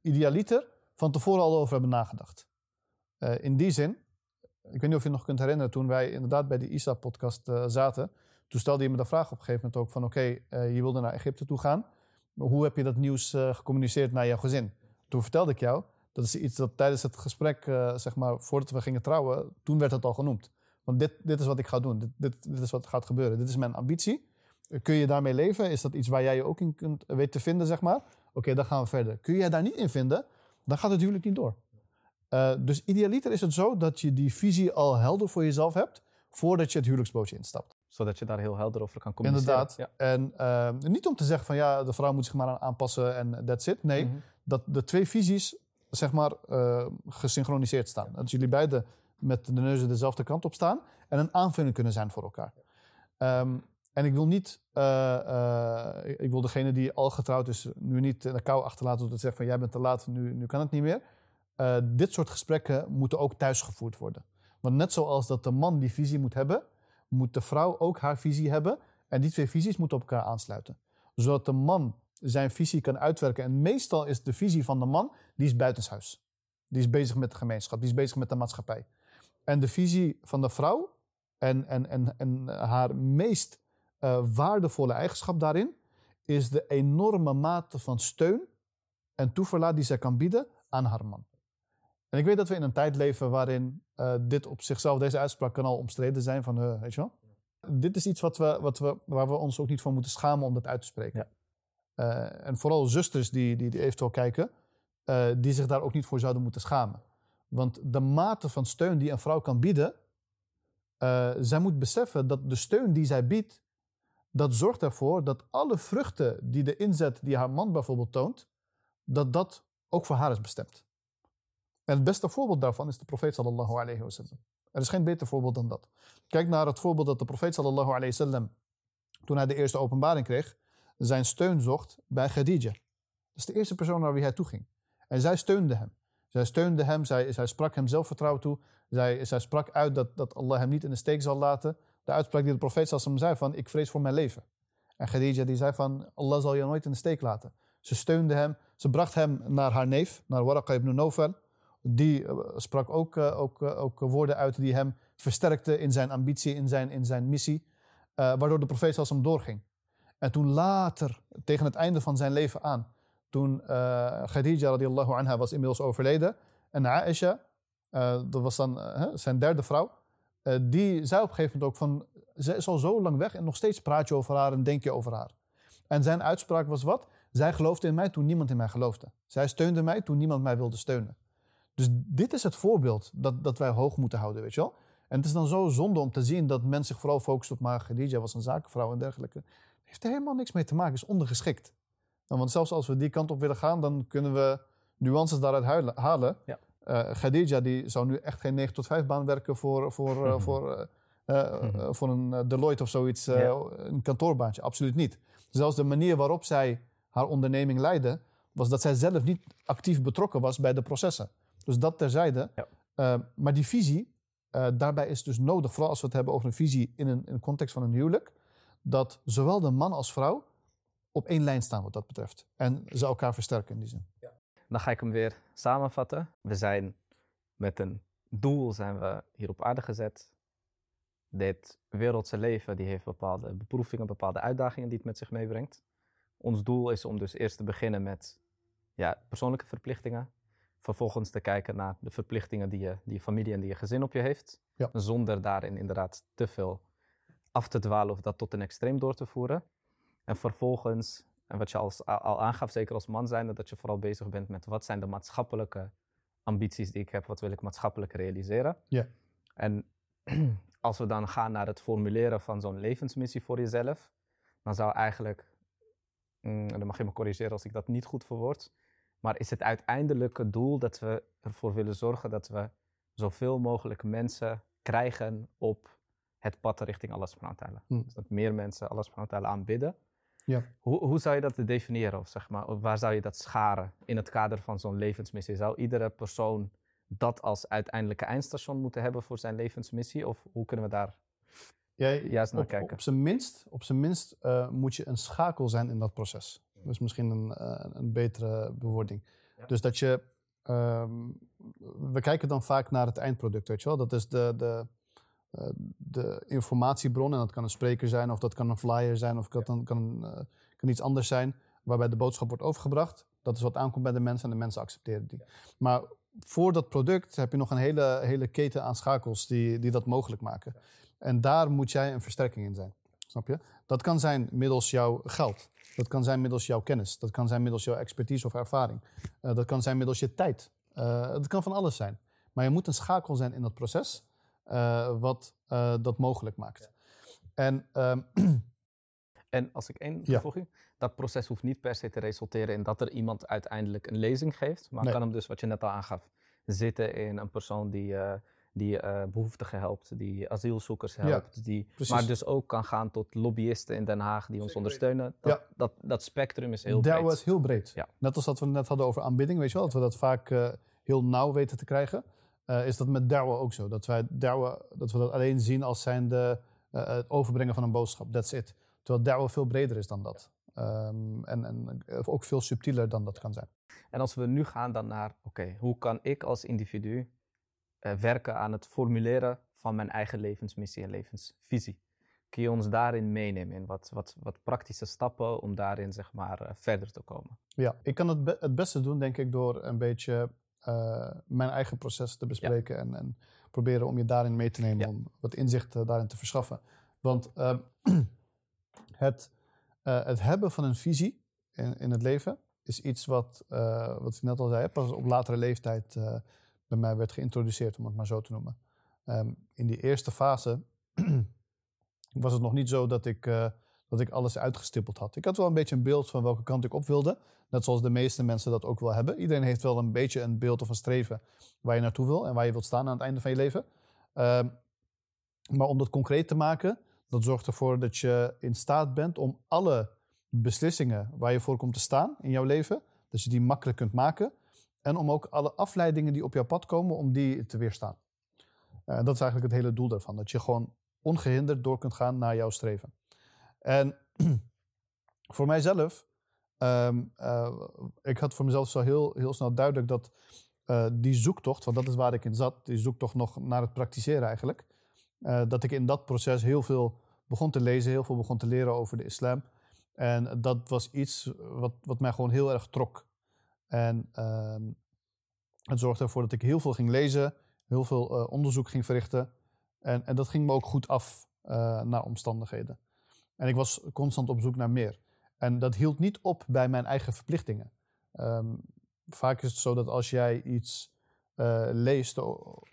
idealiter van tevoren al over hebben nagedacht. Uh, in die zin, ik weet niet of je nog kunt herinneren, toen wij inderdaad bij de ISA-podcast zaten, toen stelde je me de vraag op een gegeven moment ook van oké, je wilde naar Egypte toe gaan. Hoe heb je dat nieuws gecommuniceerd naar jouw gezin? Toen vertelde ik jou, dat is iets dat tijdens het gesprek, zeg maar, voordat we gingen trouwen, toen werd het al genoemd. Want dit, dit is wat ik ga doen, dit, dit, dit is wat gaat gebeuren, dit is mijn ambitie. Kun je daarmee leven? Is dat iets waar jij je ook in kunt weten te vinden, zeg maar? Oké, okay, dan gaan we verder. Kun je daar niet in vinden? dan gaat het huwelijk niet door. Uh, dus idealiter is het zo dat je die visie al helder voor jezelf hebt voordat je het huwelijksbootje instapt. Zodat je daar heel helder over kan communiceren. Inderdaad. En uh, niet om te zeggen van ja, de vrouw moet zich maar aanpassen en that's it. Nee, mm -hmm. Dat de twee visies zeg maar uh, gesynchroniseerd staan. Dat jullie beide met de neuzen dezelfde kant op staan en een aanvulling kunnen zijn voor elkaar. Um, en ik wil niet, uh, uh, ik wil degene die al getrouwd is, nu niet in de kou achterlaten door te zeggen van jij bent te laat, nu, nu kan het niet meer. eh, dit soort gesprekken moeten ook thuis gevoerd worden. Want net zoals dat de man die visie moet hebben, moet de vrouw ook haar visie hebben. En die twee visies moeten op elkaar aansluiten. Zodat de man zijn visie kan uitwerken. En meestal is de visie van de man, die is buitenshuis. Die is bezig met de gemeenschap, die is bezig met de maatschappij. En de visie van de vrouw en, en, en, en haar meest uh, waardevolle eigenschap daarin is de enorme mate van steun en toeverlaat die zij kan bieden aan haar man. En ik weet dat we in een tijd leven waarin uh, dit op zichzelf, deze uitspraak kan al omstreden zijn van, uh, weet je wel. Dit is iets wat we, wat we, waar we ons ook niet voor moeten schamen om dat uit te spreken. Uh, en vooral zusters die, die, die eventueel kijken, die zich daar ook niet voor zouden moeten schamen. Want de mate van steun die een vrouw kan bieden, zij moet beseffen dat de steun die zij biedt, dat zorgt ervoor dat alle vruchten die de inzet die haar man bijvoorbeeld toont, dat dat ook voor haar is bestemd. En het beste voorbeeld daarvan is de profeet sallallahu alayhi wa sallam. Er is geen beter voorbeeld dan dat. Kijk naar het voorbeeld dat de profeet sallallahu alayhi wa sallam, toen hij de eerste openbaring kreeg, zijn steun zocht bij Khadija. Dat is de eerste persoon naar wie hij toeging. En zij steunde hem. Zij steunde hem, zij, zij sprak hem zelfvertrouwen toe. Zij, zij sprak uit dat, dat Allah hem niet in de steek zal laten. De uitspraak die de profeet sallallahu zei van, ik vrees voor mijn leven. En Khadija die zei van, Allah zal je nooit in de steek laten. Ze steunde hem, ze bracht hem naar haar neef, naar Waraqa ibn Nawfal die eh, sprak ook, eh, ook, eh, ook woorden uit die hem versterkten in zijn ambitie, in zijn, in zijn missie, waardoor de profeet hem doorging. En toen later, tegen het einde van zijn leven aan, toen uh, Khadija radiallahu anha was inmiddels overleden, en Aisha, dat was dan zijn derde vrouw, die zei op een gegeven moment ook van, ze is al zo lang weg en nog steeds praat je over haar en denk je over haar. En zijn uitspraak was wat? Zij geloofde in mij toen niemand in mij geloofde. Zij steunde mij toen niemand mij wilde steunen. Dus dit is het voorbeeld dat, dat wij hoog moeten houden, weet je wel. En het is dan zo zonde om te zien dat men zich vooral focust op maar Khadija was een zakenvrouw en dergelijke. Heeft er helemaal niks mee te maken, is ondergeschikt. Nou, want zelfs als we die kant op willen gaan, dan kunnen we nuances daaruit halen. Ja. Uh, Khadija die zou nu echt geen 9 tot 5 baan werken voor, voor, uh, voor, uh, voor een Deloitte of zoiets, een kantoorbaantje. Absoluut niet. Zelfs de manier waarop zij haar onderneming leidde, was dat zij zelf niet actief betrokken was bij de processen. Dus dat terzijde. Ja. Maar die visie, daarbij is dus nodig, vooral als we het hebben over een visie in een, in een context van een huwelijk, dat zowel de man als vrouw op één lijn staan wat dat betreft. En ze elkaar versterken in die zin. Ja. Dan ga ik hem weer samenvatten. We zijn met een doel zijn we hier op aarde gezet. Dit wereldse leven die heeft bepaalde beproevingen, bepaalde uitdagingen die het met zich meebrengt. Ons doel is om dus eerst te beginnen met ja, persoonlijke verplichtingen. Vervolgens te kijken naar de verplichtingen die je, die je familie en die je gezin op je heeft. Zonder daarin inderdaad te veel af te dwalen of dat tot een extreem door te voeren. En vervolgens, en wat je al, al aangaf, zeker als man zijnde, dat je vooral bezig bent met wat zijn de maatschappelijke ambities die ik heb, wat wil ik maatschappelijk realiseren. Ja. En als we dan gaan naar het formuleren van zo'n levensmissie voor jezelf, dan zou eigenlijk, mm, dan mag je me corrigeren als ik dat niet goed verwoord, maar is het uiteindelijke doel dat we ervoor willen zorgen dat we zoveel mogelijk mensen krijgen op het pad richting Allah subhanahu hm. Dus dat meer mensen Allah subhanahu aanbidden. Ja. Hoe, hoe zou je dat definiëren? Of zeg maar, waar zou je dat scharen in het kader van zo'n levensmissie? Zou iedere persoon dat als uiteindelijke eindstation moeten hebben voor zijn levensmissie? Of hoe kunnen we daar ja, juist naar kijken? Op zijn minst, op zijn minst uh, moet je een schakel zijn in dat proces. Dat is misschien een, uh, een betere bewoording. Dus dat je. Um, we kijken dan vaak naar het eindproduct, weet je wel. Dat is de, de, de informatiebron. En dat kan een spreker zijn, of dat kan een flyer zijn, of dat kan, kan, uh, kan iets anders zijn. Waarbij de boodschap wordt overgebracht. Dat is wat aankomt bij de mensen en de mensen accepteren die. Maar voor dat product heb je nog een hele, hele keten aan schakels die, die dat mogelijk maken. En daar moet jij een versterking in zijn. Snap je? Dat kan zijn middels jouw geld. Dat kan zijn middels jouw kennis. Dat kan zijn middels jouw expertise of ervaring. Uh, dat kan zijn middels je tijd. Uh, dat kan van alles zijn. Maar je moet een schakel zijn in dat proces wat dat mogelijk maakt. En, ehm, en als ik één toevoeging, ja. dat proces hoeft niet per se te resulteren in dat er iemand uiteindelijk een lezing geeft. Maar nee. kan hem dus, wat je net al aangaf, zitten in een persoon die die uh, behoeftigen helpt, die asielzoekers helpt, die, maar dus ook kan gaan tot lobbyisten in Den Haag die ons ondersteunen. Dat, ja. dat, dat spectrum is heel breed. Dat was heel breed. Ja. Net als dat we net hadden over aanbidding, weet je wel, dat we dat vaak uh, heel nauw weten te krijgen, eh, is dat met da'wa ook zo. Dat wij da'wa, dat we dat alleen zien als zijnde uh, het overbrengen van een boodschap. That's it. Terwijl da'wa veel breder is dan dat. Um, en, en ook veel subtieler dan dat kan zijn. En als we nu gaan dan naar, oké, hoe kan ik als individu uh, werken aan het formuleren van mijn eigen levensmissie en levensvisie? Kun je ons daarin meenemen in wat, wat, wat praktische stappen om daarin zeg maar verder te komen? Ja, ik kan het, be het beste doen denk ik door een beetje uh, mijn eigen proces te bespreken ja. en, en, proberen om je daarin mee te nemen, ja. om wat inzicht uh, daarin te verschaffen. Want ehm, het, het hebben van een visie in, in het leven is iets wat, wat ik net al zei, pas op latere leeftijd bij mij werd geïntroduceerd, om het maar zo te noemen. Um, in die eerste fase was het nog niet zo dat ik, dat ik alles uitgestippeld had. Ik had wel een beetje een beeld van welke kant ik op wilde. Net zoals de meeste mensen dat ook wel hebben. Iedereen heeft wel een beetje een beeld of een streven waar je naartoe wil en waar je wilt staan aan het einde van je leven. Uh, maar om dat concreet te maken, dat zorgt ervoor dat je in staat bent om alle beslissingen waar je voor komt te staan in jouw leven, dat je die makkelijk kunt maken. En om ook alle afleidingen die op jouw pad komen, om die te weerstaan. Uh, dat is eigenlijk het hele doel daarvan. Dat je gewoon ongehinderd door kunt gaan naar jouw streven. En voor mijzelf, um, uh, ik had voor mezelf zo heel, heel snel duidelijk dat uh, die zoektocht, want dat is waar ik in zat, die zoektocht nog naar het praktiseren eigenlijk, uh, dat ik in dat proces heel veel begon te lezen, heel veel begon te leren over de islam. En dat was iets wat, wat mij gewoon heel erg trok. En ehm, het zorgde ervoor dat ik heel veel ging lezen, heel veel onderzoek ging verrichten. En, en dat ging me ook goed af naar omstandigheden. En ik was constant op zoek naar meer. En dat hield niet op bij mijn eigen verplichtingen. Um, vaak is het zo dat als jij iets uh, leest,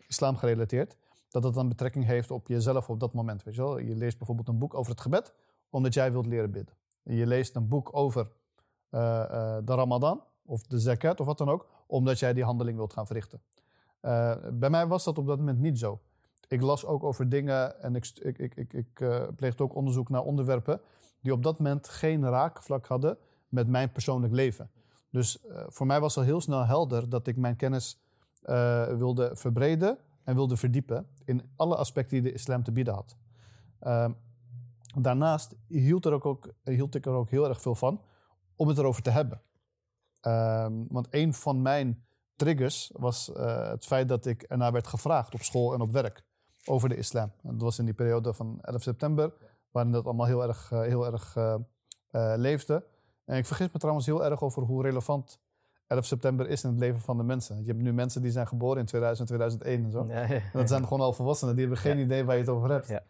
islam gerelateerd, dat dat dan betrekking heeft op jezelf op dat moment. Weet je, wel? je leest bijvoorbeeld een boek over het gebed, omdat jij wilt leren bidden. Je leest een boek over uh, de Ramadan of de zakat of wat dan ook, omdat jij die handeling wilt gaan verrichten. bij mij was dat op dat moment niet zo ik las ook over dingen en ik, ik, ik, ik, uh, pleegde ook onderzoek naar onderwerpen die op dat moment geen raakvlak hadden met mijn persoonlijk leven. Dus uh, voor mij was al heel snel helder dat ik mijn kennis uh, wilde verbreden en wilde verdiepen in alle aspecten die de islam te bieden had. Ehm, daarnaast hield, er ook, ook, hield ik er ook heel erg veel van om het erover te hebben. Ehm, want een van mijn triggers was het feit dat ik ernaar werd gevraagd op school en op werk over de islam. En dat was in die periode van 11 september, waarin dat allemaal heel erg, uh, heel erg uh, uh, leefde. En ik vergis me trouwens heel erg over hoe relevant 11 september is in het leven van de mensen. Je hebt nu mensen die zijn geboren in 2000, 2001 en zo. Ja, ja, ja. En dat zijn gewoon al volwassenen, die hebben geen idee waar je het over hebt.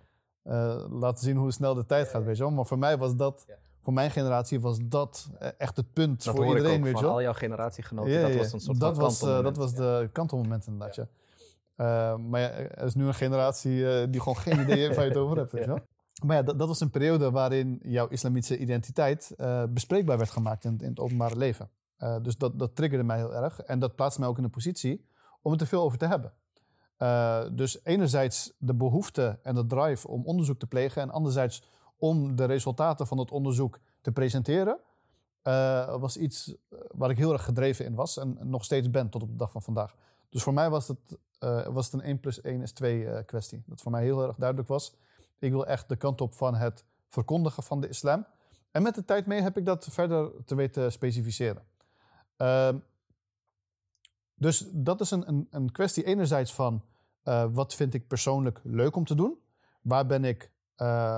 laten zien hoe snel de tijd gaat, weet je wel. Maar voor mij was dat voor mijn generatie was dat echt het punt dat voor iedereen. weet je wel? al jouw generatiegenoten, dat was een soort dat van was, uh, Dat was de kantelmoment inderdaad, ja. Uh, maar ja, er is nu een generatie uh, die gewoon geen idee heeft waar je het over hebt. Wel? Maar ja, dat, dat, was een periode waarin jouw islamitische identiteit uh, bespreekbaar werd gemaakt in, in het openbare leven. dus dat, dat triggerde mij heel erg. En dat plaatste mij ook in een positie om het er veel over te hebben. dus enerzijds de behoefte en de drive om onderzoek te plegen. En anderzijds om de resultaten van het onderzoek te presenteren. was iets waar ik heel erg gedreven in was. En nog steeds ben tot op de dag van vandaag. Dus voor mij was het uh, was het een 1 plus 1 is 2 uh, kwestie. Dat voor mij heel erg duidelijk was. Ik wil echt de kant op van het verkondigen van de islam. En met de tijd mee heb ik dat verder te weten specificeren. Uh, dus dat is een, een, een kwestie enerzijds van uh, wat vind ik persoonlijk leuk om te doen? Waar ben ik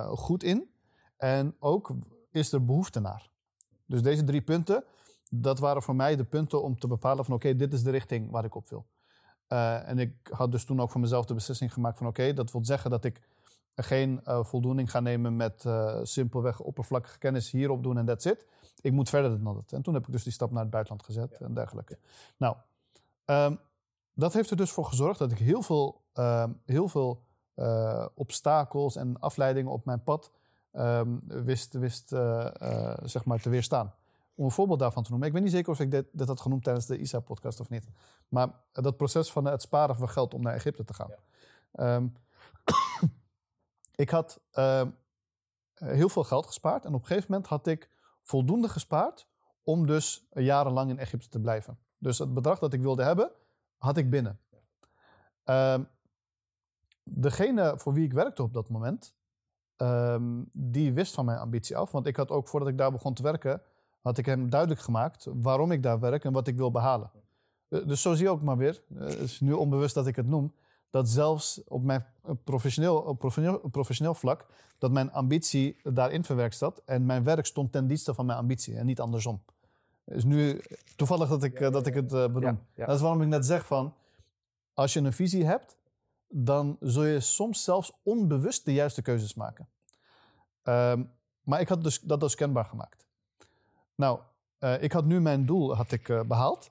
goed in? En ook is er behoefte naar? Dus deze drie punten, dat waren voor mij de punten om te bepalen van oké, dit is de richting waar ik op wil. Uh, en ik had dus toen ook voor mezelf de beslissing gemaakt van oké, okay, dat wil zeggen dat ik geen uh, voldoening ga nemen met uh, simpelweg oppervlakkige kennis hierop doen en that's it. Ik moet verder dan dat. En toen heb ik dus die stap naar het buitenland gezet ja. en dergelijke. Nou, um, dat heeft er dus voor gezorgd dat ik heel veel, um, heel veel obstakels en afleidingen op mijn pad um, wist, wist zeg maar te weerstaan om een voorbeeld daarvan te noemen. Ik weet niet zeker of ik dit, dit had genoemd tijdens de ISA-podcast of niet. Maar dat proces van het sparen van geld om naar Egypte te gaan. Ja. Um, ik had um, heel veel geld gespaard. En op een gegeven moment had ik voldoende gespaard om dus jarenlang in Egypte te blijven. Dus het bedrag dat ik wilde hebben, had ik binnen. Ehm, degene voor wie ik werkte op dat moment, ehm, die wist van mijn ambitie af. Want ik had ook voordat ik daar begon te werken, had ik hem duidelijk gemaakt waarom ik daar werk en wat ik wil behalen. Eh, Dus zo zie je ook maar weer, eh, het is nu onbewust dat ik het noem, dat zelfs op mijn eh, professioneel, professioneel, vlak, dat mijn ambitie daarin verwerkt zat en mijn werk stond ten dienste van mijn ambitie en niet andersom. Dus nu toevallig dat ik, dat ik het benoem. Ja. Dat is waarom ik net zeg van, als je een visie hebt, dan zul je soms zelfs onbewust de juiste keuzes maken. Ehm, maar ik had dus, dat dus kenbaar gemaakt. Nou, eh, ik had nu mijn doel had ik, eh, behaald.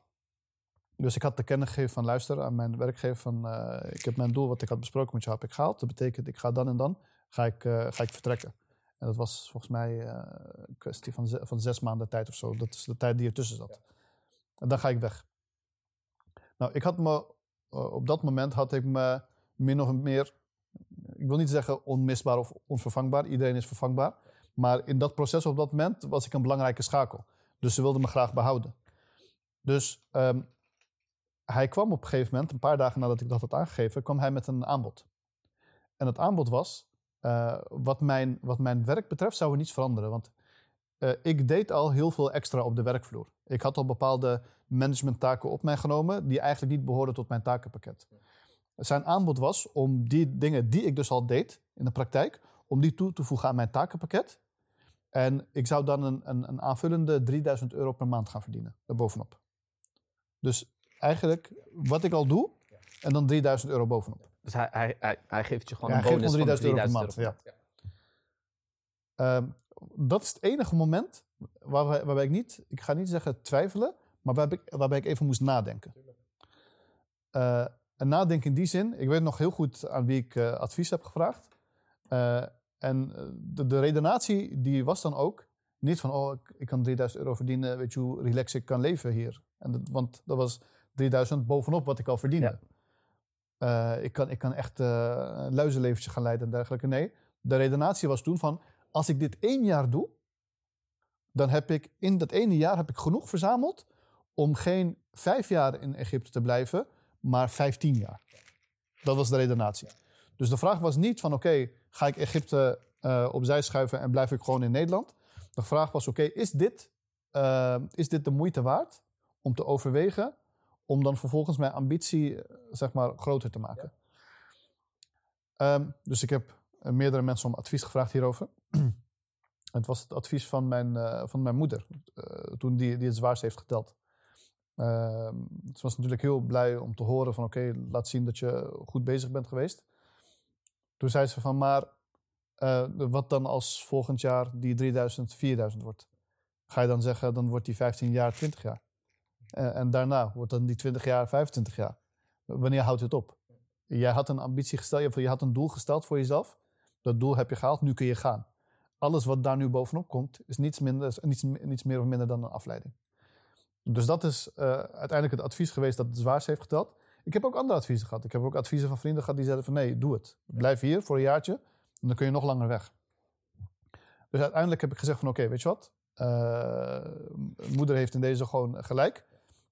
Dus ik had te kennen gegeven van luister aan mijn werkgever van eh, ik heb mijn doel wat ik had besproken met jou heb ik gehaald. Dat betekent ik ga dan en dan ga ik, ga ik vertrekken. En dat was volgens mij een kwestie van, ze- van zes maanden tijd of zo. Dat is de tijd die ertussen zat. En dan ga ik weg. Nou, ik had me op dat moment had ik me min of meer, ik wil niet zeggen onmisbaar of onvervangbaar. Iedereen is vervangbaar. Maar in dat proces op dat moment was ik een belangrijke schakel. Dus ze wilden me graag behouden. Dus ehm, hij kwam op een gegeven moment, een paar dagen nadat ik dat had aangegeven, kwam hij met een aanbod. En het aanbod was, eh, wat, mijn, wat mijn werk betreft zou er niets veranderen. Want eh, ik deed al heel veel extra op de werkvloer. Ik had al bepaalde managementtaken op mij genomen die eigenlijk niet behoorden tot mijn takenpakket. Zijn aanbod was om die dingen die ik dus al deed in de praktijk, om die toe te voegen aan mijn takenpakket. En ik zou dan een, een, een aanvullende 3000 euro per maand gaan verdienen, daarbovenop. Dus eigenlijk wat ik al doe, en dan 3000 euro bovenop. Dus hij, hij, hij, hij geeft je gewoon Ja, een hij geeft bonus van 3000 euro per 3000 maand, Ehm, dat is het enige moment waarbij, waarbij ik niet, ik ga niet zeggen twijfelen, maar waarbij ik, waarbij ik even moest nadenken. Eh, en nadenken in die zin, ik weet nog heel goed aan wie ik eh, advies heb gevraagd. Eh, en eh, de, de redenatie die was dan ook niet van, oh, ik, ik kan 3000 euro verdienen, weet je hoe relaxed ik kan leven hier. En dat, want dat was 3000 bovenop wat ik al verdiende. Eh, ik, kan, ik kan echt eh, een luizenleventje gaan leiden en dergelijke. Nee, de redenatie was toen van, als ik dit één jaar doe, dan heb ik in dat ene jaar heb ik genoeg verzameld om geen vijf jaar in Egypte te blijven, maar vijftien jaar. Dat was de redenatie. Dus de vraag was niet van, oké, ga ik Egypte eh, opzij schuiven en blijf ik gewoon in Nederland? De vraag was, oké, is, dit, eh, is dit de moeite waard om te overwegen om dan vervolgens mijn ambitie eh, zeg maar, groter te maken? Ehm, dus ik heb meerdere mensen om advies gevraagd hierover. het was het advies van mijn, van mijn moeder, toen die, die het zwaarst heeft geteld. Ehm, ze was natuurlijk heel blij om te horen van oké, laat zien dat je goed bezig bent geweest. Toen zei ze van maar eh, wat dan als volgend jaar die 3000, 4000 wordt? Ga je dan zeggen dan wordt die 15 jaar 20 jaar? Eh, en daarna wordt dan die 20 jaar 25 jaar? Wanneer houdt het op? Jij had een ambitie gesteld, je had een doel gesteld voor jezelf. Dat doel heb je gehaald, nu kun je gaan. Alles wat daar nu bovenop komt, is niets, minder, is niets, meer of minder dan een afleiding. Dus dat is eh, uiteindelijk het advies geweest dat het zwaarst heeft geteld. Ik heb ook andere adviezen gehad. Ik heb ook adviezen van vrienden gehad die zeiden van nee, doe het. Blijf hier voor een jaartje en dan kun je nog langer weg. Dus uiteindelijk heb ik gezegd van oké, weet je wat? Eh, moeder heeft in deze gewoon gelijk.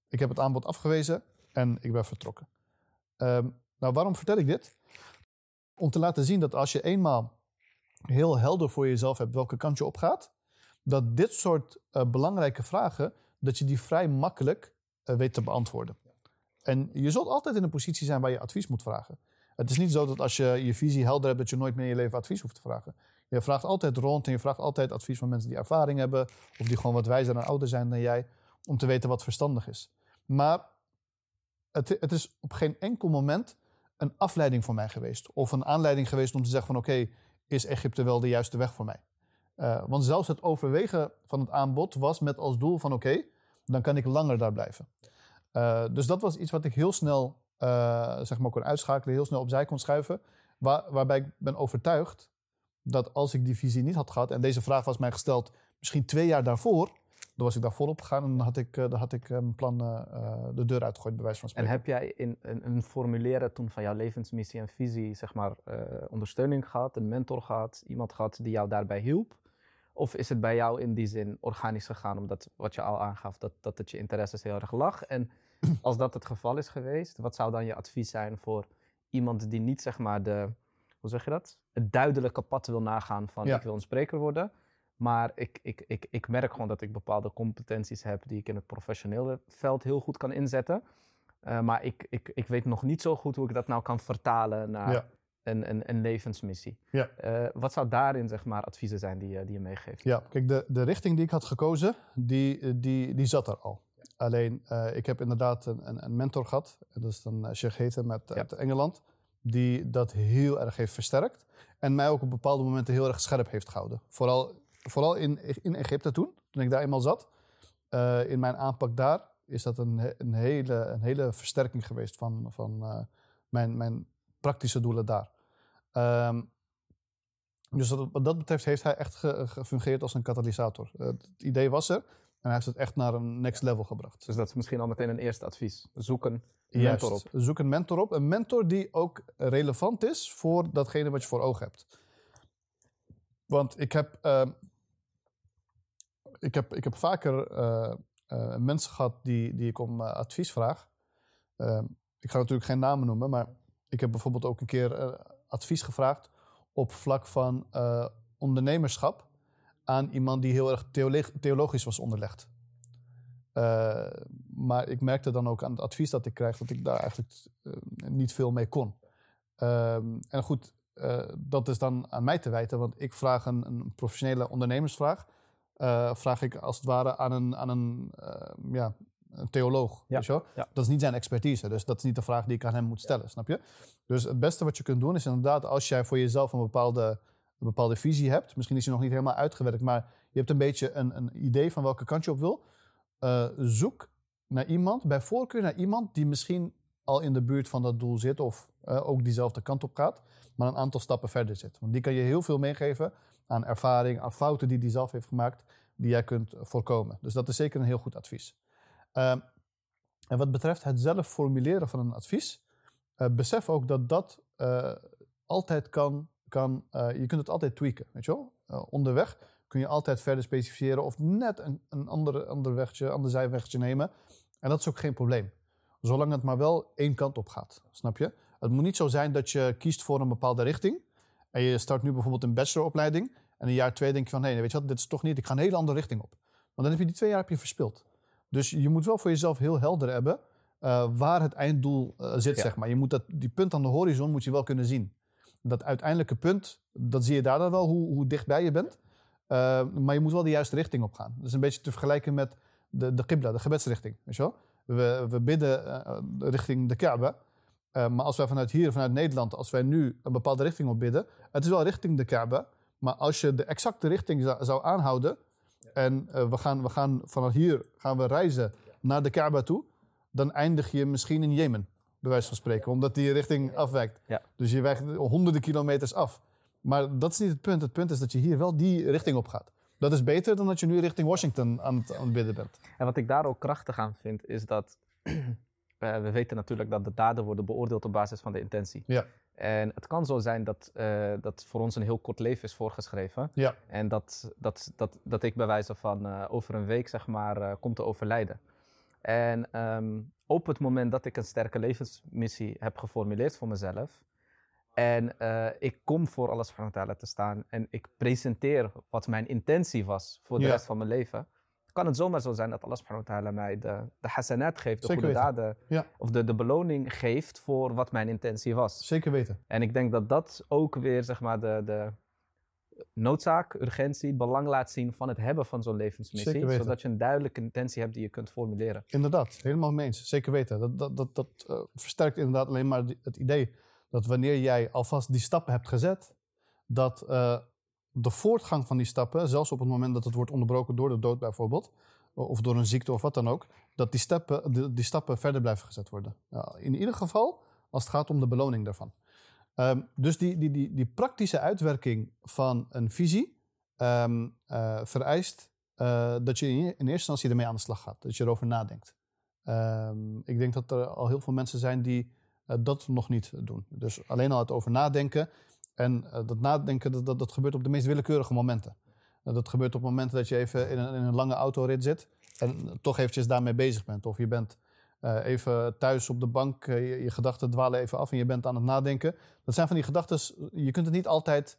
Ik heb het aanbod afgewezen en ik ben vertrokken. Ehm, nou, waarom vertel ik dit? Om te laten zien dat als je eenmaal heel helder voor jezelf hebt welke kant je opgaat, dat dit soort eh, belangrijke vragen, dat je die vrij makkelijk eh, weet te beantwoorden. En je zult altijd in een positie zijn waar je advies moet vragen. Het is niet zo dat als je je visie helder hebt, dat je nooit meer in je leven advies hoeft te vragen. Je vraagt altijd rond en je vraagt altijd advies van mensen die ervaring hebben, of die gewoon wat wijzer en ouder zijn dan jij, om te weten wat verstandig is. Maar het, het is op geen enkel moment een afleiding voor mij geweest. Of een aanleiding geweest om te zeggen van oké, is Egypte wel de juiste weg voor mij? Uh, want zelfs het overwegen van het aanbod was met als doel van oké, dan kan ik langer daar blijven. Uh, dus dat was iets wat ik heel snel uh, zeg maar kon uitschakelen, heel snel opzij kon schuiven. Waar, waarbij ik ben overtuigd dat als ik die visie niet had gehad, en deze vraag was mij gesteld misschien twee jaar daarvoor, dan was ik daar volop gegaan en dan had ik, dan had ik mijn plan de deur uitgegooid, bij wijze van spreken. En heb jij in een, een formuleren toen van jouw levensmissie en visie, zeg maar, uh, ondersteuning gehad, een mentor gehad, iemand gehad die jou daarbij hielp? Of is het bij jou in die zin organisch gegaan, omdat wat je al aangaf, dat, dat het je interesses heel erg lag? En Als dat het geval is geweest, wat zou dan je advies zijn voor iemand die niet zeg maar de, hoe zeg je dat? Het duidelijke pad wil nagaan van Ja. ik wil een spreker worden. Maar ik, ik, ik, ik merk gewoon dat ik bepaalde competenties heb die ik in het professionele veld heel goed kan inzetten. Eh, maar ik, ik, ik weet nog niet zo goed hoe ik dat nou kan vertalen naar Ja. een, een, een levensmissie. Ja. Eh, wat zou daarin zeg maar adviezen zijn die, je- die je meegeeft? Ja, kijk, de, de richting die ik had gekozen, die, eh, die, die zat er al. Alleen, eh, ik heb inderdaad een, een, een mentor gehad. Dat is dan uh, Sheikh Heten met, Ja. uit Engeland. Die dat heel erg heeft versterkt. En mij ook op bepaalde momenten heel erg scherp heeft gehouden. Vooral, vooral in, in Egypte toen, toen ik daar eenmaal zat. Eh, in mijn aanpak daar is dat een, een, hele, een hele versterking geweest van, van eh, mijn, mijn praktische doelen daar. Ehm, dus wat dat betreft heeft hij echt ge- gefungeerd als een katalysator. Eh, het idee was er en hij heeft het echt naar een next level gebracht. Dus dat is misschien al meteen een eerste advies. Zoek een Juist. mentor op. Zoek een mentor op. Een mentor die ook relevant is voor datgene wat je voor ogen hebt. Want ik heb, ehm, ik heb, ik heb vaker eh, eh, mensen gehad die, die ik om eh, advies vraag. Ehm, ik ga natuurlijk geen namen noemen, maar ik heb bijvoorbeeld ook een keer advies gevraagd op vlak van ondernemerschap aan iemand die heel erg theolo- theologisch was onderlegd. Eh, maar ik merkte dan ook aan het advies dat ik krijg dat ik daar eigenlijk eh, niet veel mee kon. Ehm, en goed, eh, dat is dan aan mij te wijten, want ik vraag een, een professionele ondernemersvraag. vraag ik als het ware aan een, aan een, ja, een theoloog. Ja, ja. Dat is niet zijn expertise, dus dat is niet de vraag die ik aan hem moet stellen, snap je? Dus het beste wat je kunt doen is inderdaad, als jij voor jezelf een bepaalde, een bepaalde visie hebt, misschien is die nog niet helemaal uitgewerkt, maar je hebt een beetje een, een idee van welke kant je op wil, eh, zoek naar iemand, bij voorkeur naar iemand die misschien al in de buurt van dat doel zit of eh, ook diezelfde kant op gaat, maar een aantal stappen verder zit. Want die kan je heel veel meegeven aan ervaring, aan fouten die die zelf heeft gemaakt, die jij kunt voorkomen. Dus dat is zeker een heel goed advies. Ehm, en wat betreft het zelf formuleren van een advies, eh, besef ook dat dat altijd kan, kan eh, je kunt het altijd tweaken, weet je wel? Eh, onderweg kun je altijd verder specificeren of net een, een ander, ander wegje, ander zijwegje nemen. En dat is ook geen probleem. Zolang het maar wel één kant op gaat, snap je? Het moet niet zo zijn dat je kiest voor een bepaalde richting. En je start nu bijvoorbeeld een bacheloropleiding. En in jaar twee denk je van, nee, weet je wat, dit is toch niet, ik ga een hele andere richting op. Want dan heb je die twee jaar heb je verspild. Dus je moet wel voor jezelf heel helder hebben eh, waar het einddoel zit, Ja. zeg maar. Je moet dat, die punt aan de horizon moet je wel kunnen zien. Dat uiteindelijke punt, dat zie je daar dan wel, hoe, hoe dichtbij je bent. Eh, maar je moet wel de juiste richting op gaan. Dat is een beetje te vergelijken met de, de qibla, de gebedsrichting. Weet je wel? We, we bidden eh, richting de Kaaba. Eh, maar als wij vanuit hier, vanuit Nederland, als wij nu een bepaalde richting op bidden, het is wel richting de Kaaba. Maar als je de exacte richting zou, zou aanhouden en we, gaan, we gaan vanaf hier gaan we reizen naar de Kaaba toe, dan eindig je misschien in Jemen, bij wijze van spreken, omdat die richting afwijkt. Ja. Dus je wijkt honderden kilometers af. Maar dat is niet het punt. Het punt is dat je hier wel die richting op gaat. Dat is beter dan dat je nu richting Washington aan het, aan het bidden bent. En wat ik daar ook krachtig aan vind, is dat eh, we weten natuurlijk dat de daden worden beoordeeld op basis van de intentie. Ja. En het kan zo zijn dat, eh, dat voor ons een heel kort leven is voorgeschreven. Ja. En dat, dat, dat, dat ik bij wijze van eh, over een week, zeg maar, eh, kom te overlijden. En ehm, op het moment dat ik een sterke levensmissie heb geformuleerd voor mezelf. En eh, ik kom voor Allah subhanahu wa ta'ala te staan en ik presenteer wat mijn intentie was voor de Ja. rest van mijn leven. Kan het zomaar zo zijn dat Allah subhanahu wa ta'ala mij de, de hasanat geeft, de Zeker goede weten. daden. Ja. Of de, de beloning geeft voor wat mijn intentie was. Zeker weten. En ik denk dat dat ook weer zeg maar, de, de noodzaak, urgentie, belang laat zien van het hebben van zo'n levensmissie. Zodat je een duidelijke intentie hebt die je kunt formuleren. Inderdaad, helemaal mee eens. Zeker weten. Dat, dat, dat, dat eh, versterkt inderdaad alleen maar het idee dat wanneer jij alvast die stappen hebt gezet, dat eh, de voortgang van die stappen, zelfs op het moment dat het wordt onderbroken door de dood bijvoorbeeld, of door een ziekte of wat dan ook, dat die stappen, die, die stappen verder blijven gezet worden. Ja, in ieder geval als het gaat om de beloning daarvan. Ehm, dus die, die, die, die praktische uitwerking van een visie ehm, eh, vereist eh, dat je in, eerste instantie ermee aan de slag gaat. Dat je erover nadenkt. Ehm, ik denk dat er al heel veel mensen zijn die eh, dat nog niet doen. Dus alleen al het over nadenken. En dat nadenken, dat, dat, gebeurt op de meest willekeurige momenten. Dat gebeurt op momenten dat je even in een, in een lange autorit zit en toch eventjes daarmee bezig bent. Of je bent Eh, even thuis op de bank, eh, je, je gedachten dwalen even af en je bent aan het nadenken. Dat zijn van die gedachten, je kunt het niet altijd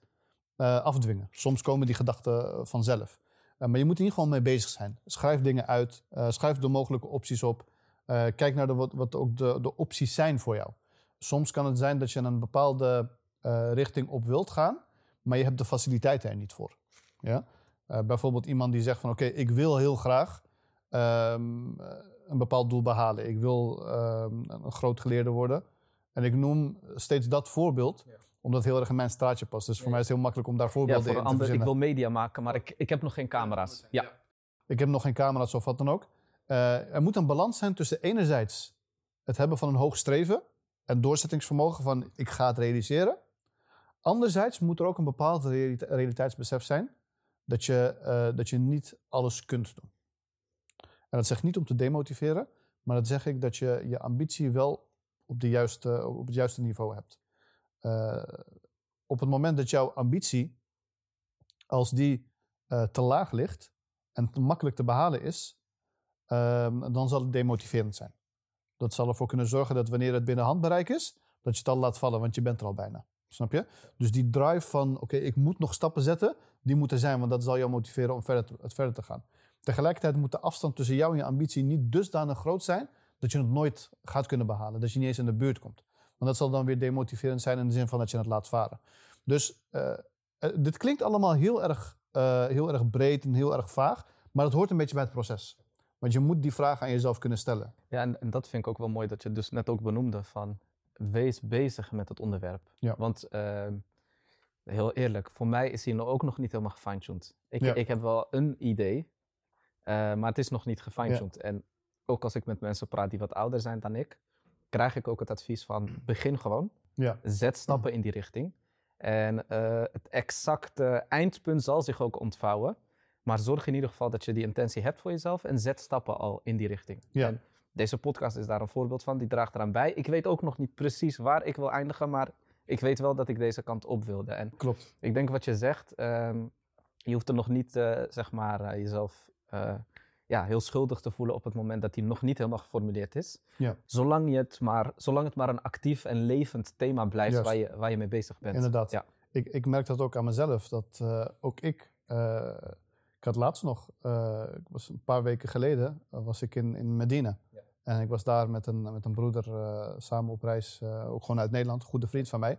eh, afdwingen. Soms komen die gedachten vanzelf. maar je moet er niet gewoon mee bezig zijn. Schrijf dingen uit, schrijf de mogelijke opties op. kijk naar de, wat, wat ook de, de opties zijn voor jou. Soms kan het zijn dat je een bepaalde richting op wilt gaan, maar je hebt de faciliteiten er niet voor. Ja? bijvoorbeeld iemand die zegt van oké, ik wil heel graag ehm, een bepaald doel behalen. Ik wil ehm, een groot geleerde worden. En ik noem steeds dat voorbeeld, omdat het heel erg in mijn straatje past. Dus voor mij is het heel makkelijk om daar voorbeelden ja, voor in te ander, Ik wil media maken, maar ik, ik heb nog geen camera's. Ja. Ik heb nog geen camera's of wat dan ook. Uh, er moet een balans zijn tussen enerzijds het hebben van een hoog streven en doorzettingsvermogen van ik ga het realiseren. Anderzijds moet er ook een bepaald realiteitsbesef zijn dat je, uh, dat je niet alles kunt doen. Dat zeg ik niet om te demotiveren, maar dat zeg ik dat je je ambitie wel op, de juiste, op het juiste niveau hebt. Uh, op het moment dat jouw ambitie, als die uh, te laag ligt en te makkelijk te behalen is, uh, dan zal het demotiverend zijn. Dat zal ervoor kunnen zorgen dat wanneer het binnen handbereik is, dat je het al laat vallen, want je bent er al bijna. Snap je? Dus die drive van, oké, ik moet nog stappen zetten, die moet er zijn, want dat zal jou motiveren om verder het verder te gaan. Tegelijkertijd moet de afstand tussen jou en je ambitie niet dusdanig groot zijn dat je het nooit gaat kunnen behalen. Dat je niet eens in de buurt komt. Want dat zal dan weer demotiverend zijn in de zin van dat je het laat varen. Dus uh, dit klinkt allemaal heel erg, uh, heel erg breed en heel erg vaag, maar het hoort een beetje bij het proces. Want je moet die vraag aan jezelf kunnen stellen. Ja, en, en dat vind ik ook wel mooi dat je dus net ook benoemde van wees bezig met het onderwerp. Ja. Want uh, heel eerlijk, voor mij is hij ook nog niet helemaal gefine-tuned. Ik, ja. ik heb wel een idee, maar het is nog niet gefine-tuned. En ook als ik met mensen praat die wat ouder zijn dan ik, krijg ik ook het advies van begin gewoon. Ja. Zet stappen in die richting. En uh, het exacte eindpunt zal zich ook ontvouwen. Maar zorg in ieder geval dat je die intentie hebt voor jezelf en zet stappen al in die richting. Ja. En deze podcast is daar een voorbeeld van, die draagt eraan bij. Ik weet ook nog niet precies waar ik wil eindigen, maar ik weet wel dat ik deze kant op wilde. En Klopt. Ik denk wat je zegt, um, je hoeft er nog niet, uh, zeg maar, uh, jezelf uh, ja, heel schuldig te voelen op het moment dat die nog niet helemaal geformuleerd is. Ja. Zolang, je het maar, zolang het maar een actief en levend thema blijft waar je, waar je mee bezig bent. Inderdaad. Ja. Ik, ik merk dat ook aan mezelf. Dat ook ik, ik had laatst nog, was een paar weken geleden, was ik in, in Medina. Ja. En ik was daar met een, met een broeder samen op reis, ook gewoon uit Nederland, een goede vriend van mij.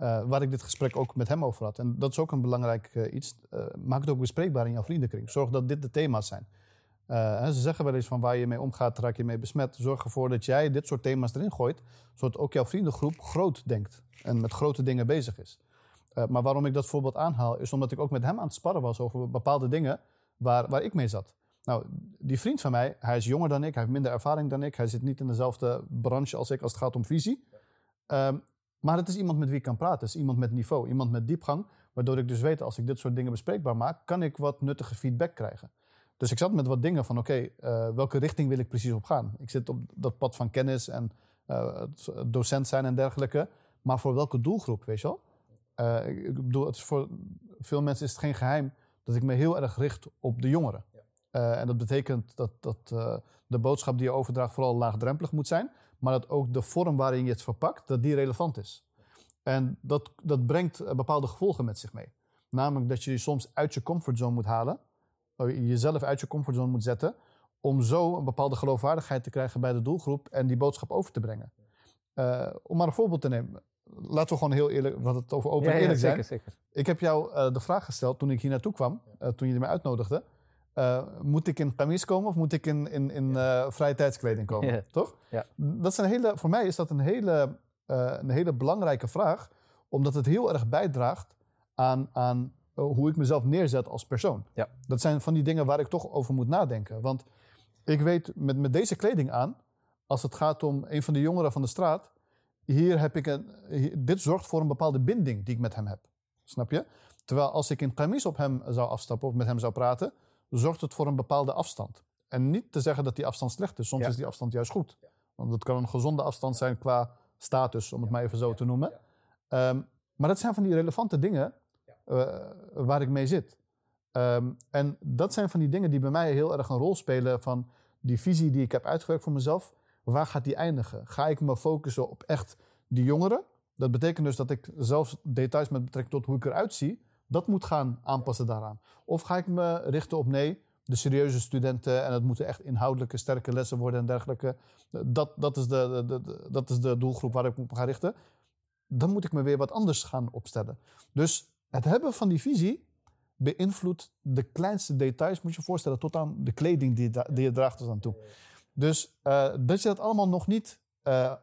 Uh, waar ik dit gesprek ook met hem over had. En dat is ook een belangrijk uh, iets. Uh, maak het ook bespreekbaar in jouw vriendenkring. Zorg dat dit de thema's zijn. ze zeggen wel eens van waar je mee omgaat, raak je mee besmet. Zorg ervoor dat jij dit soort thema's erin gooit, zodat ook jouw vriendengroep groot denkt en met grote dingen bezig is. maar waarom ik dat voorbeeld aanhaal, is omdat ik ook met hem aan het sparren was over bepaalde dingen waar, waar ik mee zat. Nou, die vriend van mij, hij is jonger dan ik, hij heeft minder ervaring dan ik, hij zit niet in dezelfde branche als ik als het gaat om visie. Um, maar het is iemand met wie ik kan praten. Het is iemand met niveau, iemand met diepgang. Waardoor ik dus weet, als ik dit soort dingen bespreekbaar maak, kan ik wat nuttige feedback krijgen. Dus ik zat met wat dingen van, oké, uh, welke richting wil ik precies op gaan? Ik zit op dat pad van kennis en uh, docent zijn en dergelijke. Maar voor welke doelgroep, weet je wel? Uh, ik bedoel, het is voor veel mensen is het geen geheim dat ik me heel erg richt op de jongeren. en dat betekent dat, dat de boodschap die je overdraagt vooral laagdrempelig moet zijn maar dat ook de vorm waarin je het verpakt, dat die relevant is. En dat, dat brengt eh, bepaalde gevolgen met zich mee. Namelijk dat je je soms uit je comfortzone moet halen, jezelf uit je comfortzone moet zetten, om zo een bepaalde geloofwaardigheid te krijgen bij de doelgroep en die boodschap over te brengen. Uh, om maar een voorbeeld te nemen. Laten we gewoon heel eerlijk, wat het over open en eerlijk ja, zeker, zijn. Zeker. Ik heb jou uh, de vraag gesteld toen ik hier naartoe kwam, uh, toen je mij uitnodigde. Uh, moet ik in kamis komen of moet ik in, in, in uh, vrije tijdskleding komen? Ja. Toch? Ja. Dat is een hele, voor mij is dat een hele, uh, een hele belangrijke vraag, omdat het heel erg bijdraagt aan, aan hoe ik mezelf neerzet als persoon. Ja. Dat zijn van die dingen waar ik toch over moet nadenken. Want ik weet met, met deze kleding aan, als het gaat om een van de jongeren van de straat, hier heb ik een, dit zorgt voor een bepaalde binding die ik met hem heb. Snap je? Terwijl als ik in kamis op hem zou afstappen of met hem zou praten, zorgt het voor een bepaalde afstand. En niet te zeggen dat die afstand slecht is. Soms is die afstand juist goed. Want het kan een gezonde afstand zijn qua status, om het maar even zo te noemen. Um, maar dat zijn van die relevante dingen uh, waar ik mee zit. Um, en dat zijn van die dingen die bij mij heel erg een rol spelen van die visie die ik heb uitgewerkt voor mezelf. waar gaat die eindigen? Ga ik me focussen op echt die jongeren? Dat betekent dus dat ik zelfs details met betrekking tot hoe ik eruit zie, dat moet gaan aanpassen daaraan. Of ga ik me richten op nee, de serieuze studenten en het moeten echt inhoudelijke sterke lessen worden en dergelijke. Dat, dat, is, de, de, dat is de doelgroep waar ik me op ga richten. Dan moet ik me weer wat anders gaan opstellen. Dus het hebben van die visie beïnvloedt de kleinste details, moet je je voorstellen, tot aan de kleding die, die je draagt tot aan toe. Dus uh, dat je dat allemaal nog niet uh, eh,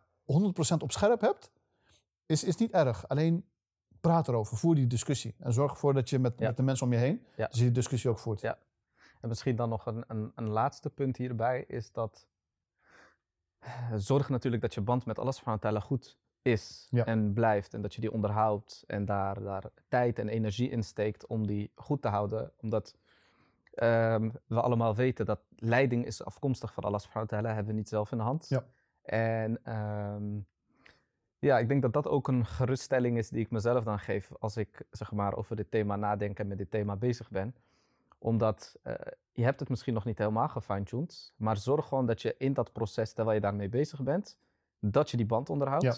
100% op scherp hebt, is, is niet erg. Alleen praat erover, voer die discussie. En zorg ervoor dat je met, met de mensen om je heen ja. dus die discussie ook voert. Ja. En misschien dan nog een, een, een laatste punt hierbij is dat zorg natuurlijk dat je band met Allah subhanahu goed is en blijft. En dat je die onderhoudt en daar, daar tijd en energie in steekt om die goed te houden. Omdat um, we allemaal weten dat leiding is afkomstig van Allah subhanahu wa ta'ala, hebben we niet zelf in de hand. Ja. En um, ja, ik denk dat dat ook een geruststelling is die ik mezelf dan geef als ik zeg maar, over dit thema nadenk en met dit thema bezig ben. Omdat uh, je hebt het misschien nog niet helemaal gefine-tuned, maar zorg gewoon dat je in dat proces, terwijl je daarmee bezig bent, dat je die band onderhoudt. Ja.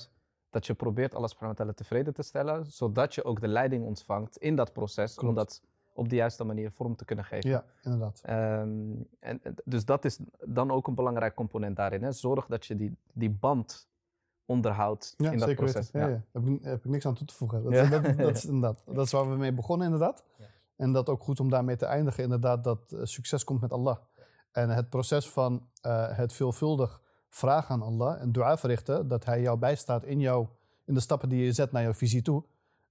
Dat je probeert alles tevreden te stellen, zodat je ook de leiding ontvangt in dat proces. Klopt. Omdat op de juiste manier vorm te kunnen geven. Ja, inderdaad. Um, en, dus dat is dan ook een belangrijk component daarin. Hè? Zorg dat je die, die band onderhoudt ja, in dat zeker proces. Ja, ja. Daar heb, ik, heb ik niks aan toe te voegen. Dat, ja. dat, dat, is inderdaad, dat is waar we mee begonnen inderdaad. En dat ook goed om daarmee te eindigen inderdaad dat uh, succes komt met Allah. En het proces van uh, het veelvuldig vragen aan Allah en dua verrichten, dat Hij jou bijstaat in, jou, in de stappen die je zet naar jouw visie toe,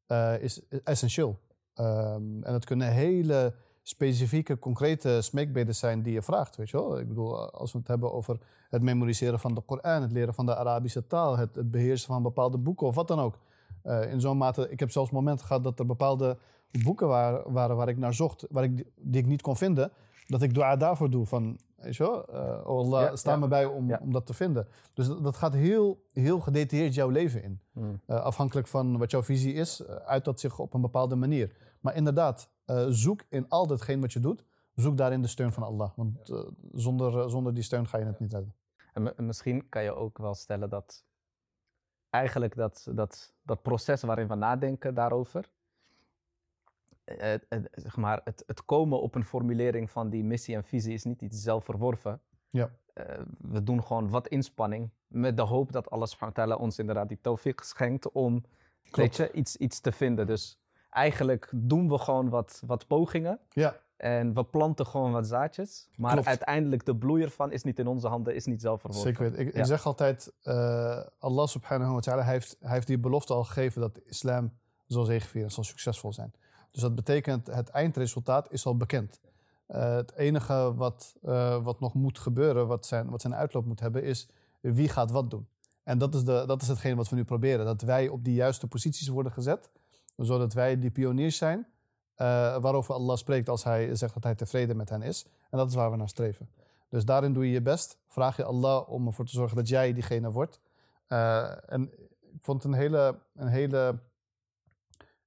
uh, is essentieel. Um, en het kunnen hele specifieke, concrete smeekbeden zijn die je vraagt. Weet je wel? Ik bedoel, als we het hebben over het memoriseren van de Koran, het leren van de Arabische taal, het, het beheersen van bepaalde boeken of wat dan ook. Uh, in zo'n mate, ik heb zelfs momenten gehad dat er bepaalde boeken waren, waren waar ik naar zocht, waar ik, die ik niet kon vinden, dat ik dua daarvoor doe. Van, weet je wel, uh, Allah, ja, sta me bij om, ja. om dat te vinden. Dus dat, dat, gaat heel, heel gedetailleerd jouw leven in. Hmm. Uh, afhankelijk van wat jouw visie is, uit dat zich op een bepaalde manier. Maar inderdaad, uh, zoek in al datgene wat je doet, zoek daarin de steun van Allah. Want uh, zonder, uh, zonder die steun ga je het niet redden. En, en, misschien kan je ook wel stellen dat eigenlijk dat, dat, dat proces waarin we nadenken daarover, het, het, zeg maar, het, het komen op een formulering van die missie en visie is niet iets zelfverworven. Ja. we doen gewoon wat inspanning met de hoop dat Allah ons inderdaad die tawfiq schenkt om weet je, iets, iets te vinden. Dus eigenlijk doen we gewoon wat, wat pogingen. Ja. En we planten gewoon wat zaadjes. Maar Klopt. uiteindelijk de bloei ervan is niet in onze handen, is niet zelf verworven. Zeker Ik, ja. ik zeg altijd, uh, Allah subhanahu wa ta'ala heeft, heeft die belofte al gegeven dat de islam zal zegevieren, zal succesvol zijn. Dus dat betekent, het eindresultaat is al bekend. Uh, het enige wat, uh, wat nog moet gebeuren, wat zijn, wat zijn uitloop moet hebben, is wie gaat wat doen. En dat is, de, dat is hetgeen wat we nu proberen. Dat wij op die juiste posities worden gezet zodat wij die pioniers zijn uh, waarover Allah spreekt als hij zegt dat hij tevreden met hen is. En dat is waar we naar streven. Dus daarin doe je je best. Vraag je Allah om ervoor te zorgen dat jij diegene wordt. Uh, en ik vond een hele, een hele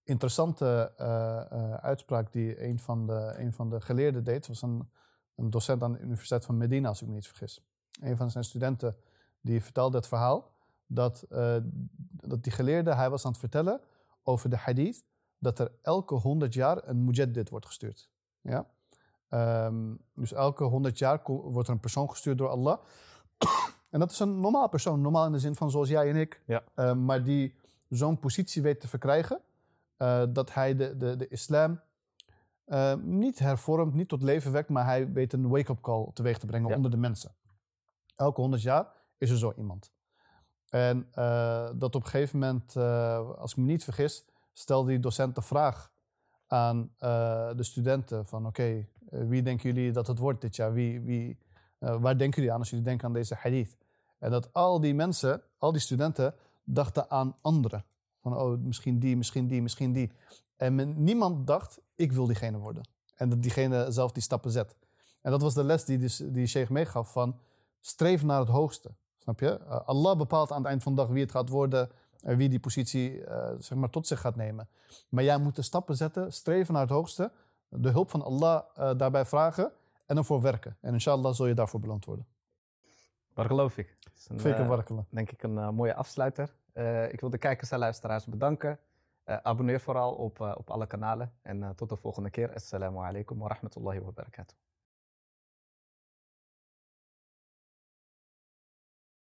interessante uh, uitspraak die een van de, een van de geleerden deed. Het was een, een docent aan de Universiteit van Medina, als ik me niet vergis. Een van zijn studenten die vertelde het verhaal dat, dat die geleerde, hij was aan het vertellen over de hadith dat er elke 100 jaar een mujaddid wordt gestuurd. Ja? Um, dus elke 100 jaar wordt er een persoon gestuurd door Allah. en dat is een normaal persoon, normaal in de zin van zoals jij en ik, ja. uh, maar die zo'n positie weet te verkrijgen uh, dat hij de, de, de islam uh, niet hervormt, niet tot leven wekt, maar hij weet een wake-up call teweeg te brengen ja. onder de mensen. Elke 100 jaar is er zo iemand. En uh, dat op een gegeven moment, uh, als ik me niet vergis, stelde die docent de vraag aan uh, de studenten van oké, wie denken jullie dat het wordt dit jaar? Wie, wie, waar denken jullie aan als jullie denken aan deze hadith? En dat al die mensen, al die studenten, dachten aan anderen. Van oh, misschien die, misschien die, misschien die. En niemand dacht, ik wil diegene worden. En dat diegene zelf die stappen zet. En dat was de les die, dus, die Sheikh meegaf van streef naar het hoogste. Snap je? Uh, Allah bepaalt aan het eind van de dag wie het gaat worden en wie die positie uh, zeg maar tot zich gaat nemen. Maar jij moet de stappen zetten, streven naar het hoogste, de hulp van Allah uh, daarbij vragen en ervoor werken. En inshallah zul je daarvoor beloond worden. Waar geloof ik. Zeker eh, warkelen. denk ik een eh, mooie afsluiter. Eh, ik wil de kijkers en luisteraars bedanken. Eh, abonneer vooral op, eh, op alle kanalen. En eh, tot de volgende keer. Assalamu alaikum wa rahmatullahi wa barakatuh.